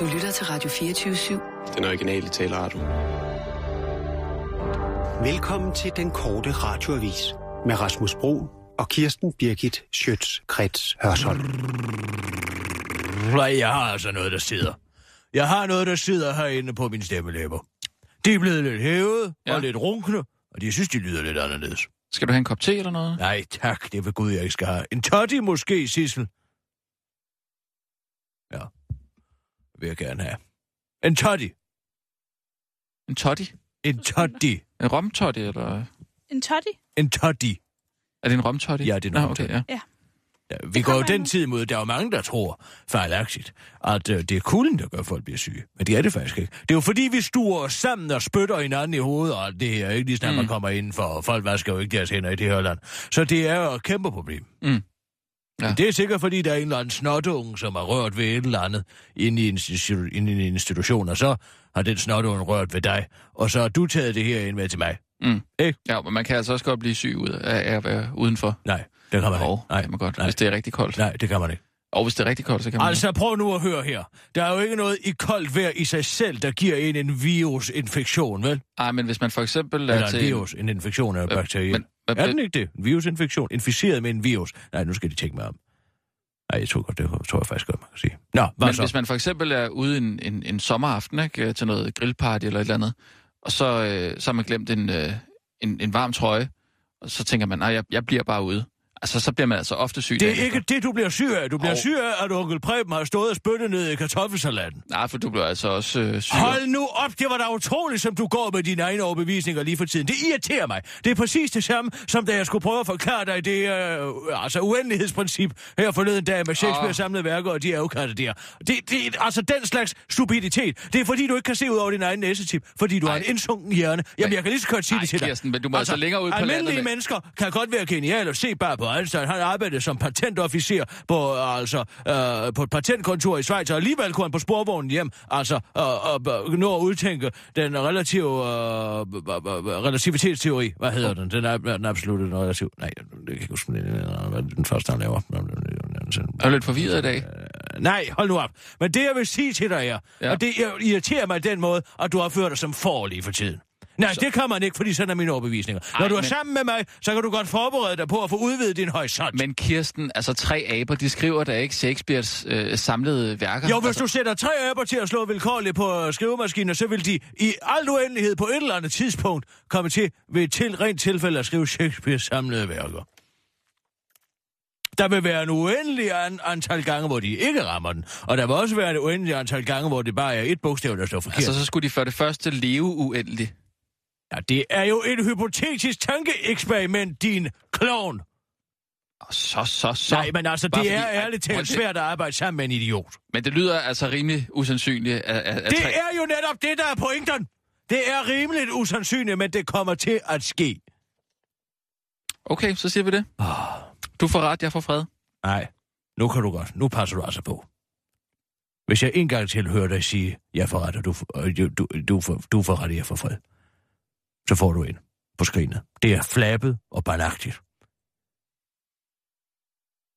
Du lytter til Radio 24-7. Den originale taleradio. Velkommen til den korte radioavis med Rasmus Bro og Kirsten Birgit Schøtz-Krets Hørsholm. Nej, jeg har altså noget, der sidder. Jeg har noget, der sidder herinde på min stemmelæber. De er blevet lidt hævet ja. Ja. og lidt runkne, og de synes, de lyder lidt anderledes. Skal du have en kop te eller noget? Nej, tak, det vil Gud, jeg ikke skal have. En toddy måske, Sissel? Ja, vil jeg gerne have. En toddy. En toddy? En toddy. En romtoddy, eller... En toddy? En toddy. Er det en romtoddy? Ja, det er en romtoddy. okay, ja. Ja, vi går jo den tid mod, der er jo mange, der tror fejlagtigt, at øh, det er kulden, der gør, at folk bliver syge. Men det er det faktisk ikke. Det er jo fordi, vi stuer os sammen og spytter hinanden i hovedet, og det her, ikke lige snart mm. man kommer indenfor, og folk vasker jo ikke deres hænder i det her land. Så det er jo et kæmpe problem. Mm. Ja. Det er sikkert, fordi der er en eller anden snotunge, som har rørt ved et eller andet inde i en, institu- inde i en institution, og så har den snotunge rørt ved dig, og så har du taget det her ind med til mig. Mm. Ikke? Ja, men man kan altså også godt blive syg ud af af at være udenfor. Nej, det kan man ikke. Nej, kan man godt, nej. hvis det er rigtig koldt. Nej, det kan man ikke. Og hvis det er rigtig koldt, så kan man... Altså, prøv nu at høre her. Der er jo ikke noget i koldt vejr i sig selv, der giver en en virusinfektion, vel? Ej, men hvis man for eksempel er Eller en til... virus. En infektion er jo Øh, bakteriel. men- men- Er den ikke det? En virusinfektion? Inficeret med en virus? Nej, nu skal de tænke mig om. Nej, jeg tror godt, det tror jeg faktisk godt, man kan sige. Nå, hvad Men så? hvis man for eksempel er ude en, en, en sommeraften ikke, til noget grillparty eller et eller andet, og så, øh, så har man glemt en, øh, en, en varm trøje, og så tænker man, nej, jeg, jeg bliver bare ude. Altså, så bliver man altså ofte syg. Det er ikke det, du bliver syg af. Du bliver Hov. syg af, at onkel Preben har stået og spyttet ned i kartoffelsalaten. Nej, for du bliver altså også øh, syg. Hold nu op, det var da utroligt, som du går med dine egne overbevisninger lige for tiden. Det irriterer mig. Det er præcis det samme, som da jeg skulle prøve at forklare dig det øh, altså uendelighedsprincip her forleden dag med Shakespeare Åh. samlede værker og de afkatte der. Det, det, altså den slags stupiditet. Det er fordi, du ikke kan se ud over din egen næsetip, fordi du har Ej. en indsunken hjerne. Jamen, jeg kan lige så godt sige Ej, det til dig. Kirsten, men du må altså længere ud på almindelige landet med- mennesker kan godt være geniale og se bare på Einstein. Han arbejdede som patentofficer på, altså, øh, på et patentkontor i Schweiz, og alligevel kunne han på sporvognen hjem, altså, øh, øh, nå at udtænke den relative øh, øh, øh, relativitetsteori. Hvad hedder den? Den er den absolutte relativ... Nej, det kan jeg ikke huske, hvad den første, han laver. Er du lidt forvirret i dag? Nej, hold nu op. Men det, jeg vil sige til dig er, ja. Ja. og det irriterer mig den måde, at du har ført dig som for lige for tiden. Nej, så... det kan man ikke, fordi sådan er mine overbevisninger. Ej, Når du er men- sammen med mig, så kan du godt forberede dig på at få udvidet din horisont. Men Kirsten, altså tre aber, de skriver da ikke Shakespeares øh, samlede værker. Jo, hvis altså, du sætter tre aber til at slå vilkårligt på øh, skrivemaskinen, så vil de i al uendelighed på et eller andet tidspunkt komme til ved et til, rent tilfælde at skrive Shakespeares samlede værker. Der vil være en uendelig an, antal gange, hvor de ikke rammer den. Og der vil også være et uendeligt antal gange, hvor det bare er et bogstav, der står forkert. Altså, så skulle de for det første leve uendeligt. Ja, det er jo et hypotetisk tankeeksperiment, din klovn. Så, så, så. Nej, men altså, Bare det er fordi- ærligt Ej, talt det- svært at arbejde sammen med en idiot. Men det lyder altså rimelig usandsynligt, at, at, at Det tre... er jo netop det, der er pointen. Det er rimeligt usandsynligt, men det kommer til at ske. Okay, så siger vi det. Du får ret, jeg får fred. Nej, nu kan du godt. Nu passer du altså på. Hvis jeg en gang til hører dig sige, jeg får ret, og du, du, du, du, får, du får ret, jeg får fred, så får du ind på skrinet. Det er flabet og barnagtigt.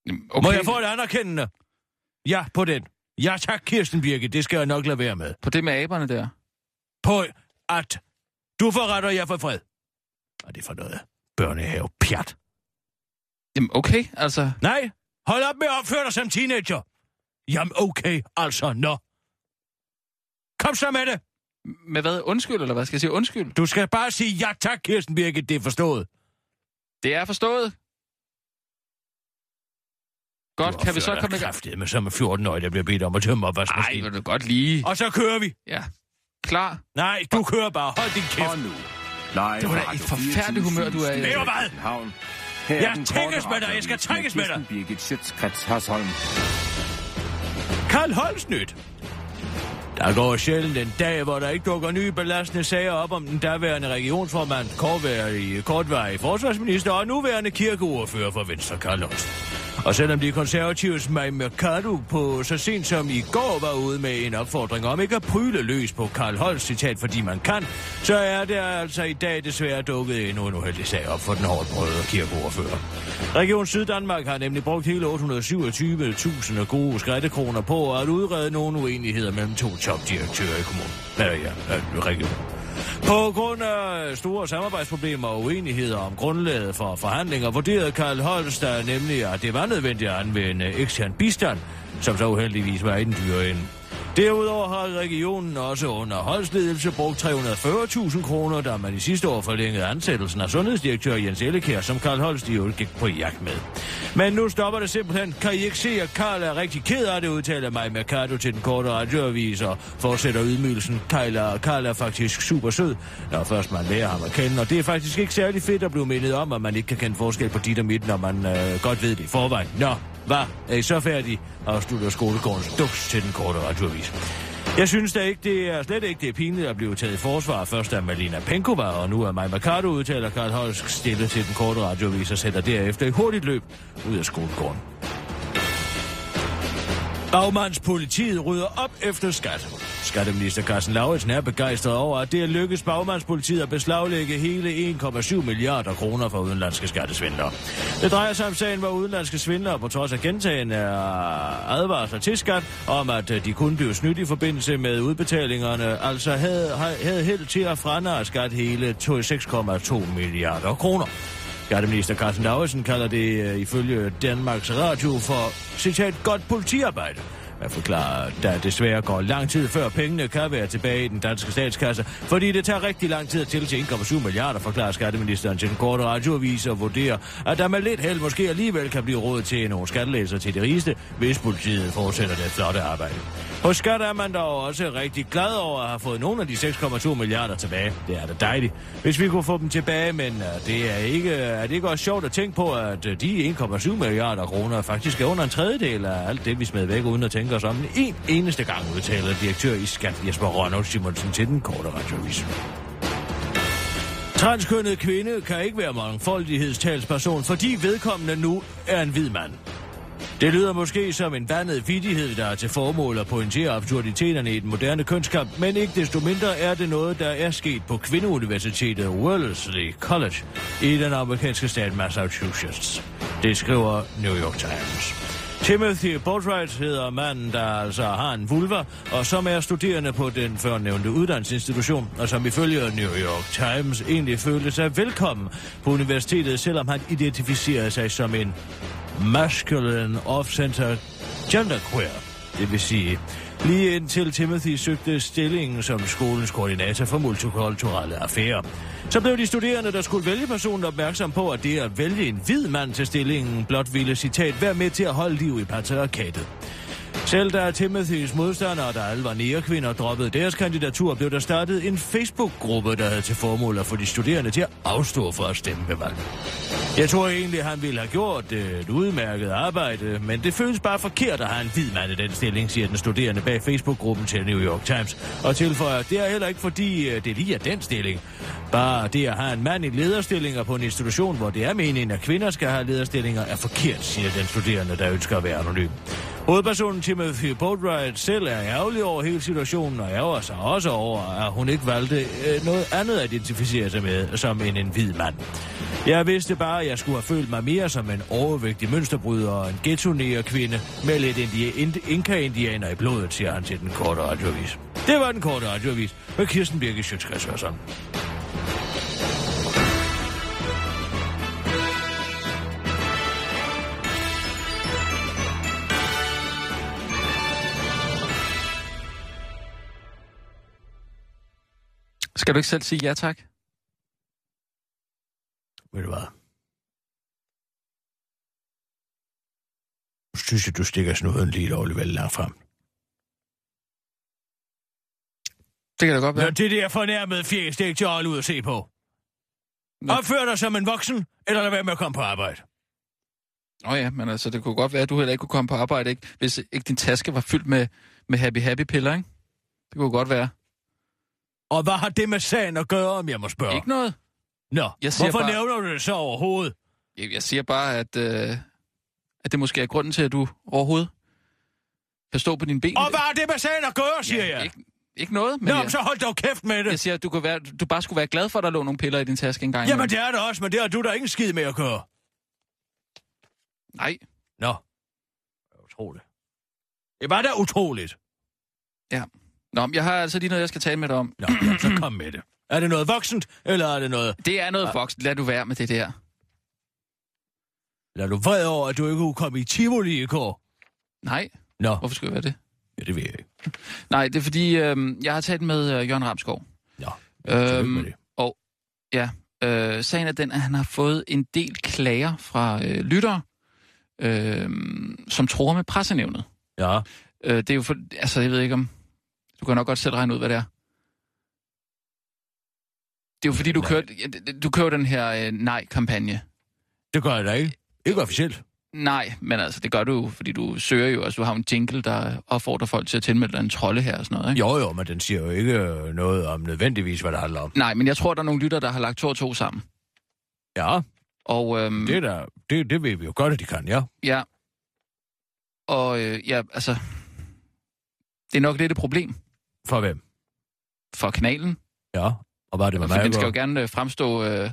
Jamen, Okay. Må jeg få et anerkendende? Ja, på den. Ja tak, Kirsten Birke, det skal jeg nok lade være med. På det med aberne der. På at du får ret, og jeg får fred. Og det er for noget børnehave pjat. Jamen, okay, altså... Nej, hold op med at opføre dig som teenager. Jamen okay, altså, nå. Kom så med det. Med hvad? Undskyld, eller hvad skal jeg sige? Undskyld. Du skal bare sige ja tak, Kirsten Birgit, det er forstået. Det er forstået. Godt, kan vi så komme i gang? Men som en 14-årig, der bliver bedt om at tømme Ej, opvaskemaskinen. vil du godt lige... Og så kører vi. Ja. Klar. Nej, du kører bare. Hold din kæft. Og nu, live Det var da et forfærdeligt humør, du er i. Ved du hvad? Her er Jeg korte med dig, jeg skal trækkes med dig. Birgit Schøtzgrads Hasholm. Karl Holsnyt. Der går sjældent en dag, hvor der ikke dukker nye belastende sager op om den daværende regionsformand, kortværig, kortværig forsvarsminister og nuværende kirkeordfører for Venstre, Karl Og selvom de konservatives Maj Mercado på så sent som i går var ude med en opfordring om ikke at pryle løs på Karl Holst citat, fordi man kan, så er det altså i dag desværre dukket endnu en uheldig sag op for den hårdt brødre kirkeordfører. Region Syddanmark har nemlig brugt hele 827.000 gode skrættekroner på at udrede nogle uenigheder mellem to topdirektør i kommunen. Eller ja, øh, regionen. På grund af store samarbejdsproblemer og uenigheder om grundlaget for forhandlinger, vurderede Karl Holst nemlig, at det var nødvendigt at anvende ekstern bistand, som så uheldigvis var i den dyre ende. Derudover har regionen også under holdsledelse brugt 340.000 kroner, da man i sidste år forlængede ansættelsen af sundhedsdirektør Jens Ellekær, som Karl Holst i øvrigt gik på jagt med. Men nu stopper det simpelthen. Kan I ikke se, at Karl er rigtig ked af det, udtaler mig Mercado til den korte radioavis og fortsætter ydmygelsen. Karl er, Karl er faktisk super sød, når først man lærer ham at kende, og det er faktisk ikke særlig fedt at blive mindet om, at man ikke kan kende forskel på dit og mit, når man øh, godt ved det i forvejen. Nå, hvad? Er I så færdige? Afslutter skolegårdens duks til den korte radioavis. Jeg synes da ikke, det er slet ikke det er pinligt at blive taget i forsvar. Først af Malina Penkova, og nu er Maja Mercado udtaler Karl Holsk stille til den korte radioavis og sætter derefter i hurtigt løb ud af skolegården. Bagmandspolitiet rydder op efter skat. Skatteminister Carsten Lauritsen er begejstret over, at det er lykkedes bagmandspolitiet at beslaglægge hele 1,7 milliarder kroner fra udenlandske skattesvindlere. Det drejer sig om sagen, hvor udenlandske svindlere på trods af gentagende advarsler til skat om, at øh, de kunne blive snydt i forbindelse med udbetalingerne, altså havde, havde held til at frænde skat hele 6,2 milliarder kroner. Skatteminister Carsten Lauritsen kalder det øh, ifølge Danmarks Radio for, citat, godt politiarbejde. Jeg forklarer, at der desværre går lang tid før pengene kan være tilbage i den danske statskasse, fordi det tager rigtig lang tid at til 1,7 milliarder, forklarer skatteministeren til den korte radioavis og vurderer, at der med lidt held måske alligevel kan blive råd til nogle skattelæser til det rigeste, hvis politiet fortsætter det flotte arbejde. Hos Skat er man dog også rigtig glad over at have fået nogle af de 6,2 milliarder tilbage. Det er da dejligt, hvis vi kunne få dem tilbage, men øh, det er, ikke, er det ikke også sjovt at tænke på, at øh, de 1,7 milliarder kroner faktisk er under en tredjedel af alt det, vi smed væk, uden at tænke os om en eneste gang, udtaler direktør i Skat Jesper Ronald Simonsen til den korte radiovis. Transkønnet kvinde kan ikke være mangfoldighedstalsperson, fordi vedkommende nu er en hvid mand. Det lyder måske som en vandet vidighed, der er til formål at pointere absurditeterne i den moderne kønskamp, men ikke desto mindre er det noget, der er sket på Kvindeuniversitetet Wellesley College i den amerikanske stat Massachusetts. Det skriver New York Times. Timothy Boatwright hedder manden, der altså har en vulva, og som er studerende på den førnævnte uddannelsesinstitution, og som ifølge New York Times egentlig følte sig velkommen på universitetet, selvom han identificerer sig som en masculine off-center genderqueer. Det vil sige, lige indtil Timothy søgte stillingen som skolens koordinator for multikulturelle affærer. Så blev de studerende, der skulle vælge personen, opmærksom på, at det at vælge en hvid mand til stillingen blot ville, citat, være med til at holde liv i patriarkatet. Selv da Timothys modstandere, der alle var nærkvinder, droppede deres kandidatur, blev der startet en Facebook-gruppe, der havde til formål at få de studerende til at afstå for at stemme ved valget. Jeg tror egentlig, han ville have gjort et udmærket arbejde, men det føles bare forkert at have en hvid mand i den stilling, siger den studerende bag Facebook-gruppen til New York Times. Og tilføjer, det er heller ikke fordi, øh, det lige er den stilling. Bare det at have en mand i lederstillinger på en institution, hvor det er meningen, at kvinder skal have lederstillinger, er forkert, siger den studerende, der ønsker at være anonym. Hovedpersonen Timothy Boatwright selv er ærgerlig over hele situationen, og ærger sig også over, at hun ikke valgte øh, noget andet at identificere sig med, som en, en hvid mand. Jeg vidste bare, at jeg skulle have følt mig mere som en overvægtig mønsterbryder og en ghetto kvinde med lidt inka-indianer i blodet, siger han til den korte radiovis. Det var den korte radiovis med Kirsten Birke Sjøtskreds Skal du ikke selv sige ja tak? Ved du hvad? Synes jeg, du stikker snuden lige lovligt vel langt frem. Det kan da godt være. Når det der fornærmede fjæs, det er ikke til at ud at se på. Nå. Opfør dig som en voksen, eller lad være med at komme på arbejde. Åh oh ja, men altså, det kunne godt være, at du heller ikke kunne komme på arbejde, ikke? hvis ikke din taske var fyldt med, med happy-happy-piller, ikke? Det kunne godt være. Og hvad har det med sagen at gøre, om jeg må spørge? Ikke noget. Nå, jeg hvorfor bare... nævner du det så overhovedet? Jeg, jeg siger bare, at, øh, At det måske er grunden til, at du overhovedet kan stå på dine ben? Og hvad har det med sagen at gøre, siger ja, jeg? Ikke, ikke noget, men Nå, jeg, så hold dog kæft med det. jeg siger, at du, kunne være, du bare skulle være glad for, at der lå nogle piller i din taske engang. Jamen, det er det også, men det har du da ingen skid med at gøre. Nej, Nå. Det er utroligt. Det var da utroligt. Nå, men jeg har altså lige noget, jeg skal tale med dig om. Nå, så kom med det. Er det noget voksent, eller er det noget... Det er noget voksen. Lad du være med det der. Lad du vred over, at du ikke kunne komme i Tivoli i går? Nej, Nå, hvorfor skulle jeg være det? ja, det ved jeg ikke. Nej, det er fordi, øh, jeg har talt med øh, Jørgen Ramskov. Ja, Øhm, det. og ja, øh, sagen er den, at han har fået en del klager fra øh, lyttere, øh, som tror med pressenævnet. Ja, Øh, det er jo for, altså jeg ved ikke om, du kan nok godt selv regne ud, hvad det er. Det er jo fordi, du det- du kører den her øh, nej-kampagne. det gør jeg da ikke. Ikke officielt. Nej, men altså, det gør du jo, fordi du søger jo, altså du har en jingle, der opfordrer folk til at tilmelde dig en trolde her og sådan noget, ikke? Jo, jo, men den siger jo ikke øh, noget om nødvendigvis, hvad det handler om. Nej, men jeg tror, der er nogle lytter, der har lagt to og to sammen. Ja, Og, øhm, det, er da, det, det ved vi jo godt, at de kan, ja. Ja. Og øh, ja, altså... Det er nok lidt et problem For hvem? for kanalen. Ja, og hvad er det med mig? den skal jo gerne øh, fremstå, øh,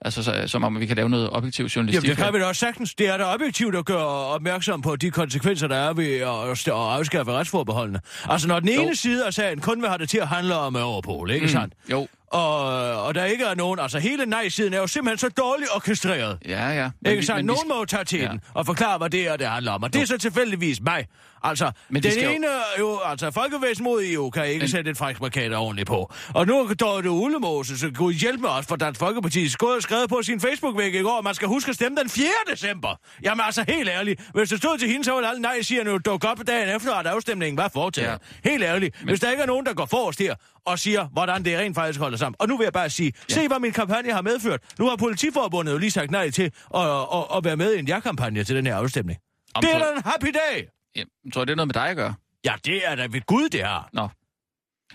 altså, så, som om vi kan lave noget objektiv Jamen, journalistik. det kan vi da også sagtens. Det er da objektivt at gøre opmærksom på de konsekvenser, der er ved at, at afskaffe retsforbeholdene. Altså, når den ene Jo. side af sagen kun vil have det til at handle om Europol, ikke mm. sandt? Jo, Og, og der ikke er nogen... Altså, hele nej-siden er jo simpelthen så dårligt orkestreret. ja, ja. Ikke vi- sandt? vi Nogen skal- må jo tage til Ja. den og forklare, hvad det er, det handler om. Og det er så tilfældigvis mig. Altså, Men Men de den skal ene jo... Altså, Folkevæsen mod EU kan ikke Men- sætte et fræksmarkat ordentligt på. Og nu er Dorte Ulemose, så kunne hjælpe mig også for Dansk Folkeparti. Skrevet på sin Facebook-væg i går, at man skal huske at stemme den 4. december. Jamen altså, helt ærligt. Hvis det stod til hende, så ville alle nej siger nu dukke op dagen efter, at afstemningen var foretaget. Ja. Helt ærligt. Men... Hvis der ikke er nogen, der går forrest her og siger, hvordan det rent faktisk holder sammen. Og nu vil jeg bare sige, ja. se hvad min kampagne har medført. Nu har politiforbundet jo lige sagt nej til at, at, at, være med i en ja-kampagne til den her afstemning. Om det er da en happy day! Ja, tror jeg, det er noget med dig at gøre? Ja, det er da ved Gud, det her. Nå.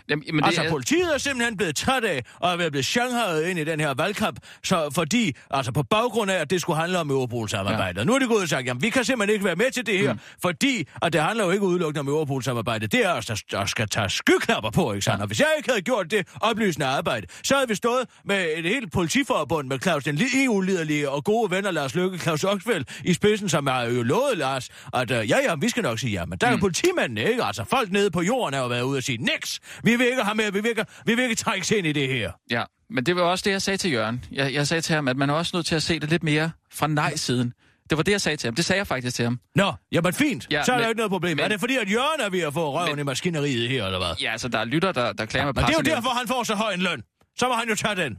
Jamen, men Men altså, det er, politiet er simpelthen blevet træt af at være blevet shanghajet ind i den her valgkamp, så fordi, altså på baggrund af, at det skulle handle om Europol-samarbejdet. Ja. Nu er det gået og sagt, jamen vi kan simpelthen ikke være med til det her, mm. fordi at det handler jo ikke udelukkende om Europol-samarbejdet. Det er os, der, der skal tage skyknapper på, ikke sandt? Og hvis jeg ikke havde gjort det oplysende arbejde, så havde vi stået med et helt politiforbund med Claus, den EU-liderlige og gode venner Lars Løkke, Claus Oxfeldt i spidsen, som har jo lovet Lars, at uh, ja, ja, vi skal nok sige ja, men der er mm. politimændene, ikke? Altså folk nede på jorden er jo været ude og sige, niks, vi vil ikke have med, vi vil ikke, vi vil ikke trækkes ind i det her. ja, men det var også det, jeg sagde til Jørgen. Jeg, jeg sagde til ham, at man er også nødt til at se det lidt mere fra nej-siden. Det var det, jeg sagde til ham. Det sagde jeg faktisk til ham. Nå, jamen fint. Ja, Ja, så er der men- jo ikke noget problem. men- er det fordi, at Jørgen er ved at få røven Men- i maskineriet her, eller hvad? Ja, altså, der er lytter, der, der klager med Men det er jo derfor, han får så høj en løn. Så må han jo tage den.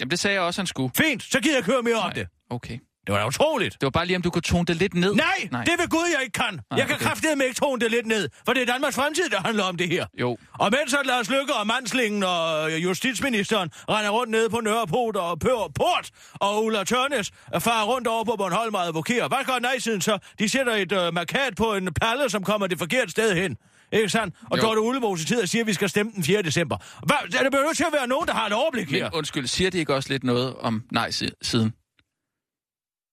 Jamen, det sagde jeg også, han skulle. Fint, så gider jeg ikke høre mere om Nej. det. Okay. Det var da utroligt. Det var bare lige, om du kunne tone det lidt ned. Nej, Nej. Det vil Gud, jeg ikke kan. Nej, jeg kan okay. kraftedeme ikke tone det lidt ned, for det er Danmarks fremtid, der handler om det her. Jo. Og mens at Lars Lykke og Manslingen og øh, justitsministeren render rundt nede på Nørreport og Pør Port, og Ulla Tørnes farer rundt over på Bornholm og advokerer. Hvad gør nej-siden så? De sætter et øh, markat på en palle, som kommer det forkerte sted hen. Ikke sandt? Og. Dorte Ulemose tid og siger, at vi skal stemme den 4. december. Hvad? Er det bliver nødt til at være nogen, der har et overblik her. Men undskyld, siger det ikke også lidt noget om nej-siden?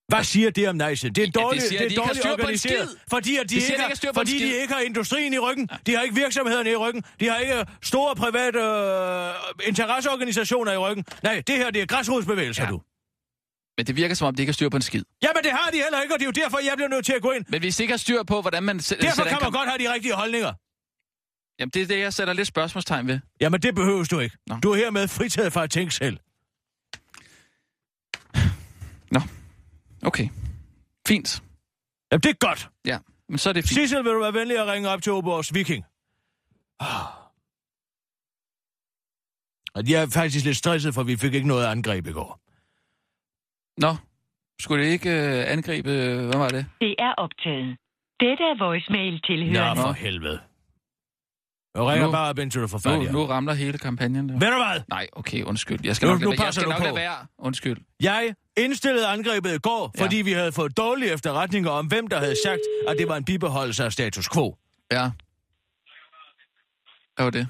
Hvad siger det om nej-siden? Det er Ja, det dårligt, siger, det de er har dårligt en organiseret, fordi, at de, Det siger, ikke at de har, ikke har fordi de ikke har industrien i ryggen. De har ikke virksomhederne i ryggen. De har ikke store private øh, interesseorganisationer i ryggen. Nej, det her det er græsrodsbevægelser, Ja. ja. du. Men det virker som om, de ikke har styr på en skid. Jamen, det har de heller ikke, og det er jo derfor, jeg bliver nødt til at gå ind. Men hvis de ikke har styr på, hvordan man Derfor kan man kamp- godt have de rigtige holdninger. Jamen, det er det, jeg sætter lidt spørgsmålstegn ved. Jamen, det behøves du ikke. Nå. Du er hermed fritaget fra at tænke selv. Nå, okay. Fint. Jamen, det er godt. Ja, men så er det fint. Sissel, vil du være venlig at ringe op til Oborgs Viking? Ah. Og Jeg er faktisk lidt stresset, for vi fik ikke noget angreb i går. Nå, skulle det ikke øh, angribe... øh, Hvad var det? Det er optaget. Dette er voicemail Nå, tilhørende. for helvede. Jeg ringer Nu- bare op, indtil du får Nu, nu ramler hele kampagnen. Der. Ved du hvad? Nej, okay, undskyld. Jeg skal Nu- nok, nu lade, jeg passer skal du nok på. lade være. Undskyld. Jeg indstillede angrebet i går, Ja. fordi vi havde fået dårlige efterretninger om, hvem der havde sagt, at det var en bibeholdelse af status quo. Ja. Hvad var det?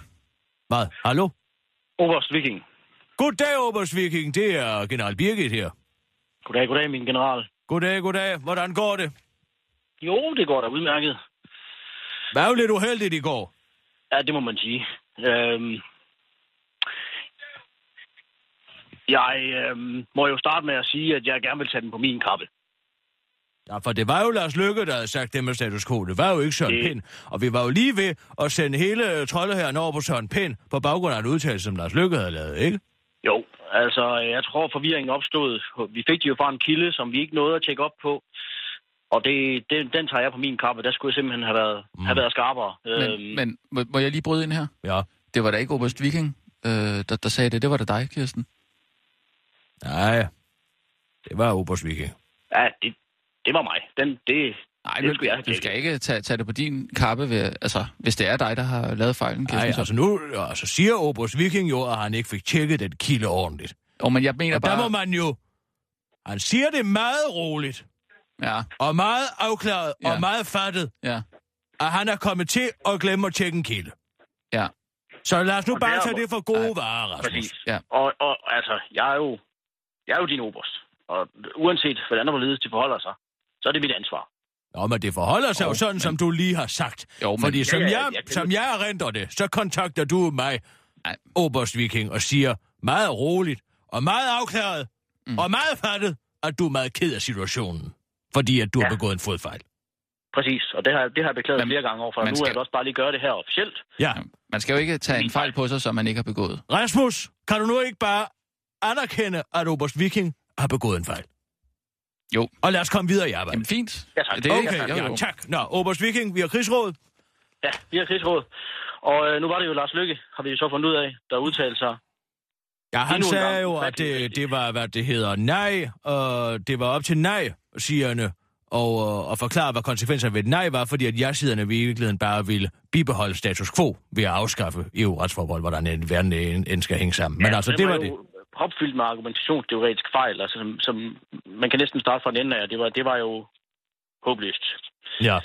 Hvad? Hallo? Oberst Viking. Goddag, Oberst Viking. Det er general Birgit her. Goddag, goddag, min general. Goddag, goddag. Hvordan går det? Jo, det går da udmærket. Det var lidt uheldigt i går. Ja, det må man sige. Øhm, jeg øhm, må jo starte med at sige, at jeg gerne vil tage den på min kappe. Ja, for det var jo Lars Lykke, der havde sagt det med status quo. Det var jo ikke Søren Det- Pind. Og vi var jo lige ved at sende hele troldehæren over på Søren Pind på baggrund af en udtalelse, som Lars Lykke havde lavet, ikke? Jo, altså, jeg tror, forvirringen opstod. Vi fik det jo fra en kilde, som vi ikke nåede at tjekke op på. Og det, det, den tager jeg på min kappe. Der skulle jeg simpelthen have været, mm. have været skarpere. Men, Øhm, men må, må jeg lige bryde ind her? Ja. Det var da ikke Oberst Viking, øh, der, der sagde det. Det var da dig, Kirsten. Nej, det var Obers Viking. ja, det, det var mig. Den, det, Nej, det men skulle jeg have du skal ikke tage, tage det på din kappe, ved, altså, hvis det er dig, der har lavet fejlen, Kirsten. Nej, så- altså nu altså siger Obers Viking jo, at han ikke fik tjekket den kilde ordentligt. Jo, men jeg mener Og der bare... må man jo... Han siger det meget roligt, Ja, og meget afklaret, ja. Ja. og meget fattet, ja, at han er kommet til at glemme at tjekke en kilde. ja. Så lad os nu Og bare tage det for gode Nej, varer, Rasmus. Præcis. Ja. Og, og altså, jeg er jo, jeg er jo din oberst. Og uanset hvordan og hvorledes de forholder sig, så er det mit ansvar. Nå, men det forholder sig jo, Jo, sådan, men- som du lige har sagt. Jo, men- Fordi som, Ja, ja, jeg, jeg kan- som jeg erindrer det, så kontakter du mig, Nej. Oberst Viking, og siger meget roligt, og meget afklaret. Mm. og meget fattet, at du er meget ked af situationen. Fordi at du ja. har begået en fodfejl. Præcis, og det har, det har jeg beklaget Men- flere gange overfor. man Nu skal- er jeg også bare lige gøre det her officielt. Ja. Man skal jo ikke tage en fejl på sig, som man ikke har begået. Rasmus, kan du nu ikke bare anerkende, at Oberst Viking har begået en fejl? Jo. Og lad os komme videre i arbejdet. Jamen fint. Ja, tak. Det er Okay, jo, ja, jo. tak. Nå, Oberst Viking, vi har krigsråd. Ja, vi har krigsråd. Og øh, nu var det jo Lars Lykke, har vi jo så fundet ud af, der udtalte sig. Ja, han sagde gang jo, at det, det var, hvad det hedder, nej, og det var op til nej-sigerne og, øh, og forklare, hvad konsekvenserne ved et nej var, fordi at ja-siderne i virkeligheden bare ville bibeholde status quo ved at afskaffe EU-retsforhold, hvordan en verden end, skal hænge sammen. Men altså, det var det. propfyldt med argumentationsteoretisk fejl, altså, som, som man kan næsten starte fra den ende af. Det var, det var jo håbløst. Ja.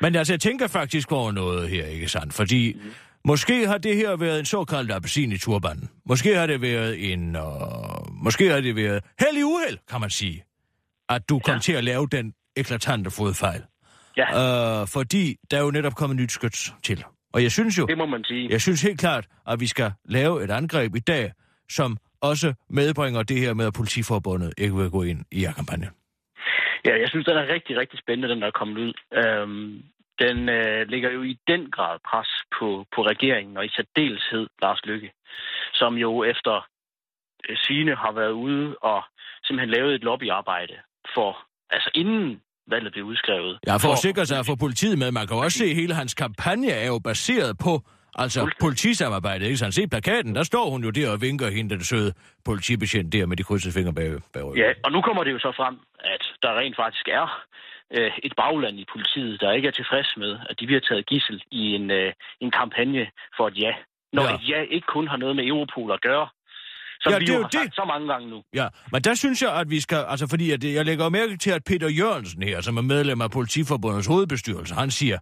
Men altså, jeg tænker faktisk over noget her, ikke sandt? Fordi mm. måske har det her været en såkaldt appelsin i turbanen. Måske har det været en... Øh, måske har det været held i uheld, kan man sige. At du kom Ja. til at lave den eklatante fodfejl. Ja, Øh, fordi der er jo netop kommet nyt skyts til. Og jeg synes jo, det må man sige. jeg synes helt klart, at vi skal lave et angreb i dag, som også medbringer det her med, at politiforbundet ikke vil gå ind i kampagnen. Ja, jeg synes, den er rigtig, rigtig spændende, den der er kommet ud. Øhm, den øh, ligger jo i den grad pres på, på regeringen, og i særdeleshed Lars Lykke, som jo efter øh, sine har været ude og simpelthen lavet et lobbyarbejde for, altså inden valget blev udskrevet. Ja, for at sikre sig at få politiet med. Man kan jo også se, at hele hans kampagne er jo baseret på altså politisamarbejde. Ikke? Så han ser plakaten, der står hun jo der og vinker hende, den søde politibetjent der med de krydsede fingre bag, bag ryggen. Ja, og nu kommer det jo så frem, at der rent faktisk er øh, et bagland i politiet, der ikke er tilfreds med, at de bliver taget gissel i en, øh, en kampagne for et ja. Når ja. et ja ikke kun har noget med Europol at gøre, som Ja, vi det er jo har det. sagt så mange gange nu. Ja, men der synes jeg, at vi skal, altså fordi at jeg lægger mærke til, at Peter Jørgensen her, som er medlem af Politiforbundets hovedbestyrelse, han siger,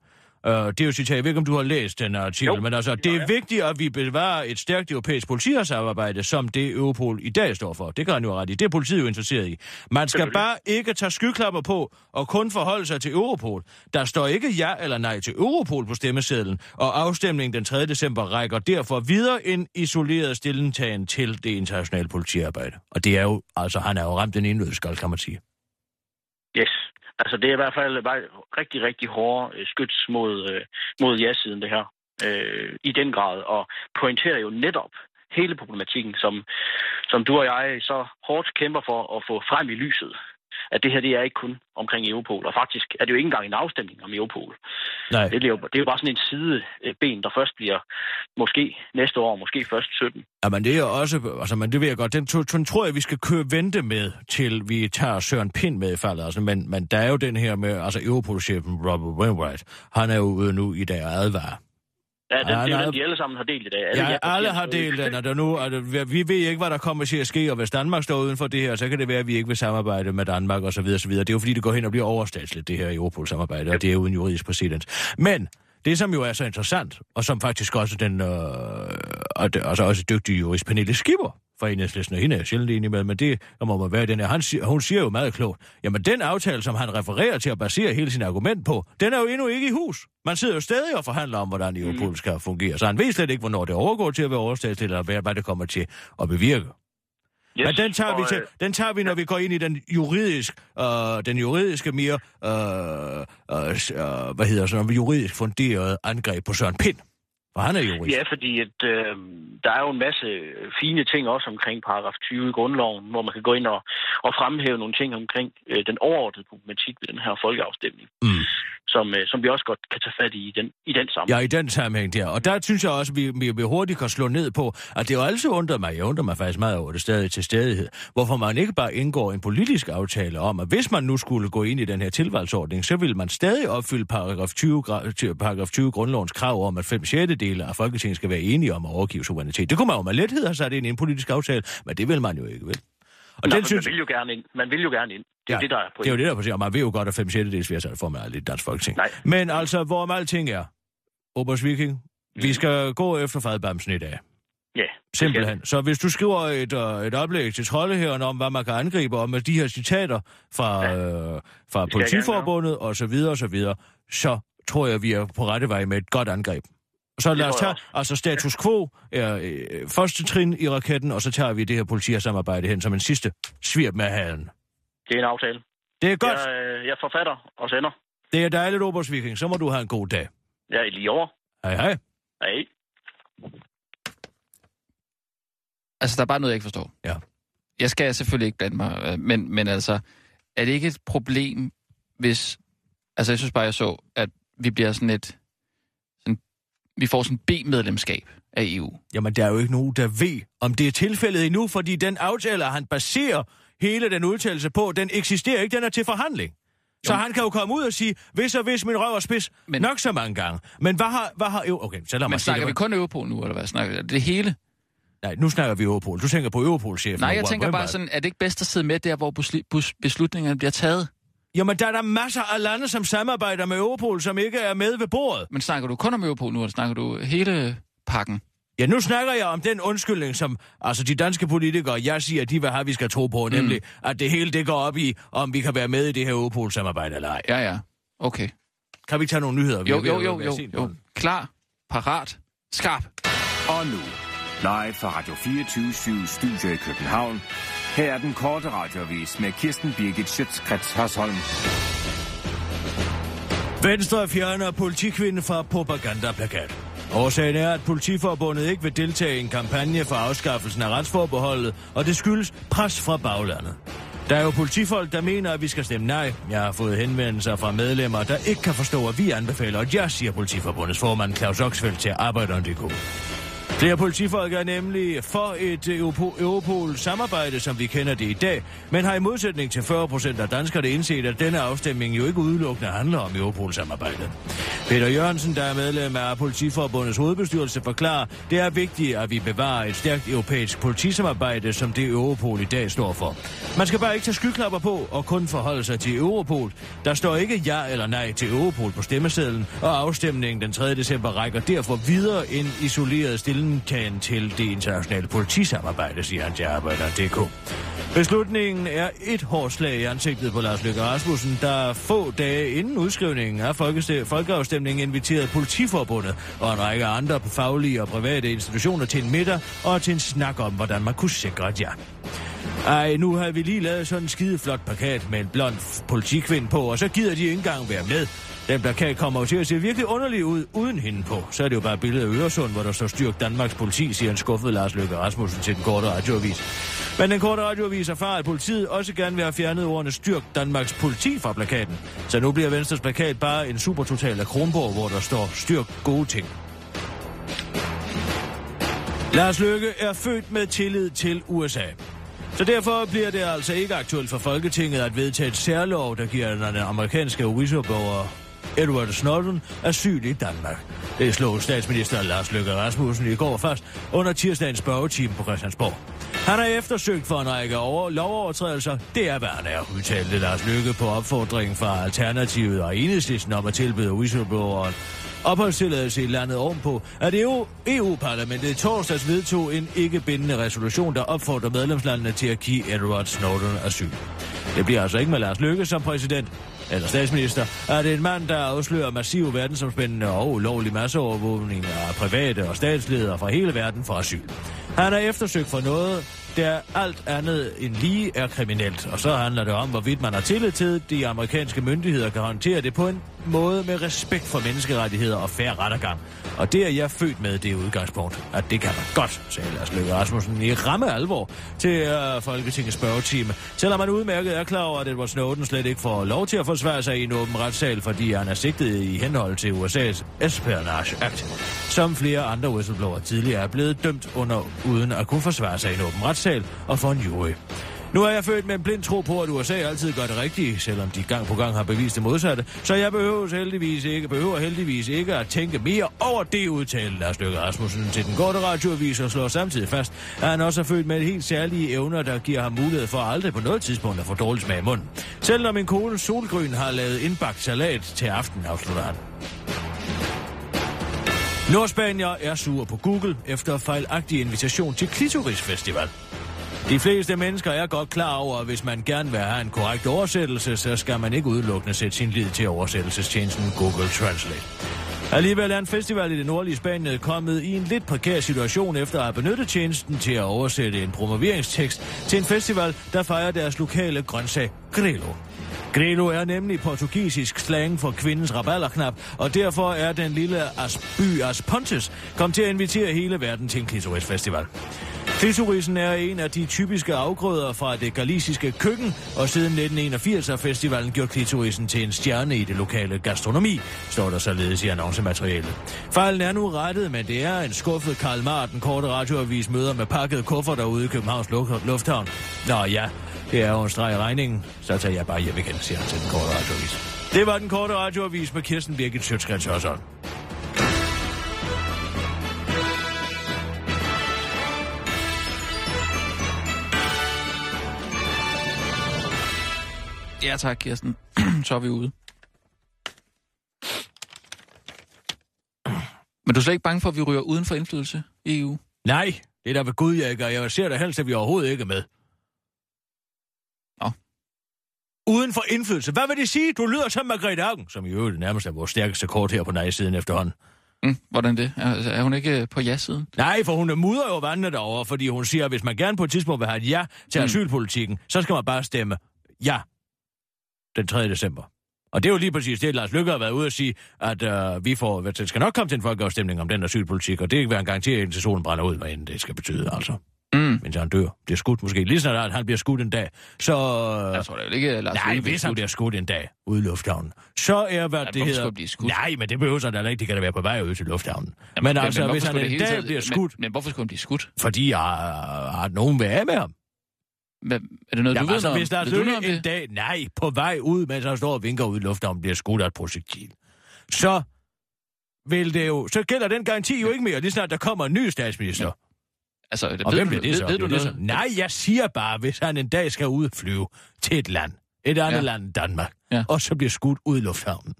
øh, det er jo citat, jeg ved ikke, om du har læst den artikel, Jo, men altså, det er jeg. vigtigt, at vi bevarer et stærkt europæisk politisamarbejde, som det Europol i dag står for. Det kan han jo ret i. Det er politiet jo interesseret i. Man skal bare ikke tage skyklapper på og kun forholde sig til Europol. Der står ikke ja eller nej til Europol på stemmesedlen, og afstemningen den 3. december rækker derfor videre en isoleret stillingtagen til det internationale politiarbejde. Og det er jo, altså han er jo ramt en indlødskald, kan man sige. Yes. Altså, det er i hvert fald bare rigtig, rigtig hårde øh, skyts mod, øh, mod ja-siden, det her. Øh, I den grad. Og pointerer jo netop hele problematikken, som, som du og jeg så hårdt kæmper for at få frem i lyset. At det her, det er ikke kun omkring Europol. Og faktisk er det jo ikke engang en afstemning om Europol. Nej. Det er jo, det er jo bare sådan en sideben, der først bliver måske næste år, måske først 17. Jamen, det er jo også, altså, men det ved jeg godt, den, den tror jeg, vi skal køre vente med, til vi tager Søren Pind med i faldet. Altså, men, men der er jo den her med, altså Europol-chefen Robert Wainwright, han er jo ude nu i dag og advarer. Ja, den, Ja, det er nej. den, de alle sammen har delt i dag. Ja, ja-partierne alle har delt den, og der nu, altså, vi ved ikke, hvad der kommer til at ske, og hvis Danmark står uden for det her, så kan det være, at vi ikke vil samarbejde med Danmark og så videre, så videre. Det er jo fordi, det går hen og bliver overstatsligt, det her Europol-samarbejde, og det er uden juridisk præcedens. Men det, som jo er så interessant, og som faktisk også den øh, og, det, og så også dygtig jurist Pernille Skipper fra enhedslisten, og hende er jeg sjældent enig med, men det må man være den her. Han, hun siger jo meget klogt, jamen den aftale, som han refererer til at basere hele sin argument på, den er jo endnu ikke i hus. Man sidder jo stadig og forhandler om, hvordan Europol skal fungere, så han ved slet ikke, hvornår det overgår til at være overstatsligt, eller hvad det kommer til at bevirke. Yes, Men den tager, vi og, til, øh, den tager vi, når vi går ind i den juridisk, øh, den juridiske mere, øh, øh, øh, hvad hedder sådan, juridisk funderede angreb på Søren Pind. For han er jurist. Ja, fordi at, øh, der er jo en masse fine ting også omkring paragraf 20 i grundloven, hvor man kan gå ind og, og fremhæve nogle ting omkring øh, den overordnede problematik ved den her folkeafstemning, Mm. som, øh, som vi også godt kan tage fat i i den, i den sammenhæng. Ja, i den sammenhæng der. Og der synes jeg også, at vi, vi, vi hurtigt kan slå ned på, at det jo altid undrer mig, jeg undrer mig faktisk meget over det stadig til stedighed, hvorfor man ikke bare indgår en politisk aftale om, at hvis man nu skulle gå ind i den her tilvalgsordning, så vil man stadig opfylde paragraf 20, gra- til paragraf 20 grundlovens krav om, at 5 6 dele af Folketinget skal være enige om at overgive suverænitet. Det kunne man jo med lethed have sat ind i en politisk aftale, men det vil man jo ikke, vel? Og Nå, den synes, man vil jo gerne ind. Man vil jo gerne ind. Det er Ja, det, der er det er jo det, der er på sig, og man ved jo godt, at 5 6 dels flertal får man aldrig i dansk folketing. Nej. Men altså, hvorom alting er, Obers Viking, vi skal gå efter fadbamsen i dag. Ja, Simpelthen. Så hvis du skriver et, uh, et oplæg til Troldehæren om, hvad man kan angribe, og med de her citater fra, ja. øh, fra Politiforbundet og så videre og så videre, så tror jeg, vi er på rette vej med et godt angreb. Så lad os tage, altså status quo er øh, første trin i raketten, og så tager vi det her politisamarbejde hen som en sidste svirp med halen. Det er en aftale. Det er godt. Jeg, øh, jeg forfatter og sender. Det er dejligt, Obers Viking. Så må du have en god dag. Jeg er lige over. Hej hej. Hej. Altså, der er bare noget, jeg ikke forstår. Ja. Jeg skal selvfølgelig ikke blande mig, øh, men, men altså, er det ikke et problem, hvis... Altså, jeg synes bare, jeg så, at vi bliver sådan et... Vi får sådan B-medlemskab af EU. Jamen, der er jo ikke nogen, der ved, om det er tilfældet endnu, fordi den aftale, han baserer hele den udtalelse på, den eksisterer ikke, den er til forhandling. Så Jo. han kan jo komme ud og sige, hvis og hvis min røv er spids, Men... Men- nok så mange gange. Men hvad har... Hvad har okay, så lad Men mig sige snakker vi det. kun Europol nu, eller hvad? Snakker det hele? Nej, nu snakker vi Europol. Du tænker på Europol-chefen. Nej, jeg tænker bare sådan, er det ikke bedst at sidde med der, hvor beslutningerne bliver taget? Jamen, der er der masser af lande, som samarbejder med Europol, som ikke er med ved bordet. Men snakker du kun om Europol nu, eller snakker du hele pakken? Ja, nu snakker jeg om den undskyldning, som altså de danske politikere, jeg siger, de vil have, vi skal tro på, mm. nemlig, at det hele det går op i, om vi kan være med i det her Europol-samarbejde eller ej. Ja, ja. Okay. Kan vi ikke tage nogle nyheder? Vi Jo, jo, jo, jo, jo. Klar, parat, skarp. Og nu, live fra Radio 24 Studio i København. Her er den korte radiovis med Kirsten Birgit Schøtzgrads Hasholm. Venstre fjerner politikvinde fra propagandaplakat. Årsagen er, at politiforbundet ikke vil deltage i en kampagne for afskaffelsen af retsforbeholdet, og det skyldes pres fra baglandet. Der er jo politifolk, der mener, at vi skal stemme nej. Jeg har fået henvendelser fra medlemmer, der ikke kan forstå, at vi anbefaler, at jeg siger politiforbundets formand Claus Oxfeldt til Arbejderen.dk. Flere politifolk er nemlig for et øh, Europol-samarbejde, som vi kender det i dag, men har i modsætning til 40 procent af danskerne indset, at denne afstemning jo ikke udelukkende handler om Europol-samarbejdet. Peter Jørgensen, der er medlem af Politiforbundets hovedbestyrelse, forklarer, det er vigtigt, at vi bevarer et stærkt europæisk politisamarbejde, som det Europol i dag står for. Man skal bare ikke tage skyklapper på og kun forholde sig til Europol. Der står ikke ja eller nej til Europol på stemmesedlen, og afstemningen den 3. december rækker derfor videre end isoleret stillingtagen til det internationale politisamarbejde, siger han til Arbejder.dk. Beslutningen er et hårdt slag i ansigtet på Lars Løkke Rasmussen, der få dage inden udskrivningen af folkeafstemningen inviterede Politiforbundet og en række andre faglige og private institutioner til en middag og til en snak om, hvordan man kunne sikre et ja. Ej, nu har vi lige lavet sådan en skide flot plakat med en blond politikvinde på, og så gider de ikke engang være med. Den plakat kommer jo til at se virkelig underlig ud uden hende på. Så er det jo bare et billede af Øresund, hvor der står styrk Danmarks politi, siger en skuffet Lars Løkke Rasmussen til den korte radioavis. Men den korte radioavis erfarer, at politiet også gerne vil have fjernet ordene styrk Danmarks politi fra plakaten. Så nu bliver Venstres plakat bare en supertotal af Kronborg, hvor der står styrk gode ting. Lars Løkke er født med tillid til USA. Så derfor bliver det altså ikke aktuelt for Folketinget at vedtage et særlov, der giver den amerikanske whistleblower Edward Snowden asyl i Danmark. Det slog statsminister Lars Løkke Rasmussen i går fast under tirsdagens spørgetime på Christiansborg. Han er eftersøgt for en række over lovovertrædelser. Det er, hvad han er, udtalte Lars Løkke på opfordring fra Alternativet og Enhedslisten om at tilbyde whistlebloweren opholdstilladelse i landet ovenpå, at EU EU-parlamentet i torsdags vedtog en ikke bindende resolution, der opfordrer medlemslandene til at give Edward Snowden asyl. Det bliver altså ikke med Lars Løkke som præsident, eller statsminister, er det en mand, der afslører massiv verdensomspændende og ulovlig masseovervågning af private og statsledere fra hele verden for asyl. Han er eftersøgt for noget, der alt andet end lige er kriminelt, og så handler det om, hvorvidt man har tillid til, at de amerikanske myndigheder kan håndtere det på en måde med respekt for menneskerettigheder og færre rettergang. Og det er jeg født med det udgangspunkt, at det kan man godt, sagde Lars Løkke Rasmussen i ramme alvor til uh, Folketingets spørgetime. Selvom man udmærket er klar over, at Edward Snowden slet ikke får lov til at forsvare sig i en åben retssal, fordi han er sigtet i henhold til USA's Espionage Act, som flere andre whistleblower tidligere er blevet dømt under, uden at kunne forsvare sig i en åben retssal og for en jury. Nu er jeg født med en blind tro på, at USA altid gør det rigtige, selvom de gang på gang har bevist det modsatte. Så jeg behøver heldigvis ikke, behøver heldigvis ikke at tænke mere over det udtale, Lars Løkke Rasmussen til den korte radioavis og slår samtidig fast, at han også er født med helt særlige evner, der giver ham mulighed for aldrig på noget tidspunkt at få dårlig smag i munden. Selv når min kone Solgrøn har lavet indbagt salat til aften, afslutter han. Nordspanier er sur på Google efter fejlagtig invitation til Klitoris Festival. De fleste mennesker er godt klar over, at hvis man gerne vil have en korrekt oversættelse, så skal man ikke udelukkende sætte sin lid til oversættelsestjenesten Google Translate. Alligevel er en festival i det nordlige Spanien kommet i en lidt prekær situation efter at have benyttet tjenesten til at oversætte en promoveringstekst til en festival, der fejrer deres lokale grøntsag Grillo. Grelo er nemlig portugisisk slang for kvindens rabalderknap, og derfor er den lille As by As Pontes kom til at invitere hele verden til en klitorisfestival. Klitorisen er en af de typiske afgrøder fra det galisiske køkken, og siden 1981 har festivalen gjort klitorisen til en stjerne i det lokale gastronomi, står der således i annoncematerialet. Fejlen er nu rettet, men det er en skuffet Karl Marten den korte radioavis møder med pakket kuffer derude i Københavns Lufthavn. Nå ja, det er jo en streg i regningen, så tager jeg bare hjem igen, siger han til den korte radioavis. Det var den korte radioavis med Kirsten Birgit Sjøtskrets Hørsholm. Ja tak, Kirsten. Så er vi ude. Men du er slet ikke bange for, at vi ryger uden for indflydelse i EU? Nej, det er da ved Gud, jeg ikke, og jeg ser da helst, at vi overhovedet ikke er med. Nå. Uden for indflydelse. Hvad vil det sige? Du lyder som Margrethe Augen, som i øvrigt nærmest er vores stærkeste kort her på nej-siden efterhånden. Mm, hvordan det? Er, er hun ikke på ja-siden? Nej, for hun mudrer jo vandene derovre, fordi hun siger, at hvis man gerne på et tidspunkt vil have et ja til Mm. asylpolitikken, så skal man bare stemme ja den 3. december. Og det er jo lige præcis det, Lars Lykke har været ude at sige, at øh, vi får, det skal nok komme til en folkeafstemning om den asylpolitik, og det kan være en garanti, indtil solen brænder ud, hvad end det skal betyde, altså. Mm. Mens han dør. Bliver skudt måske. Lige snart han bliver skudt en dag, så... Jeg tror da ikke, Lars Nej, Løkke hvis han bliver skudt en dag ude i lufthavnen, så er, hvad Ja, det hedder... han blive skudt? Nej, men det behøver så da ikke. Det kan da være på vej ud til lufthavnen. Jamen, men altså, hvorfor hvis han det en dag taget- bliver skudt, Men, men hvorfor skulle han blive skudt? fordi har, har nogen været af med ham. Hvad, er det noget, Jamen, du ved altså, noget om? hvis Lars Ved Løkke om en det? dag, nej, på vej ud, mens han står og vinker ud i lufthavnen, bliver skudt af et projektil, så vil det jo, så gælder den garanti jo ikke mere, lige snart der kommer en ny statsminister. Altså, Og ved hvem du- bliver det ved, så? Ved du Det så? Nej, jeg siger bare, hvis han en dag skal ud og flyve til et land, et andet Ja. ja. land end Danmark, Ja. ja. og så bliver skudt ud i lufthavnen.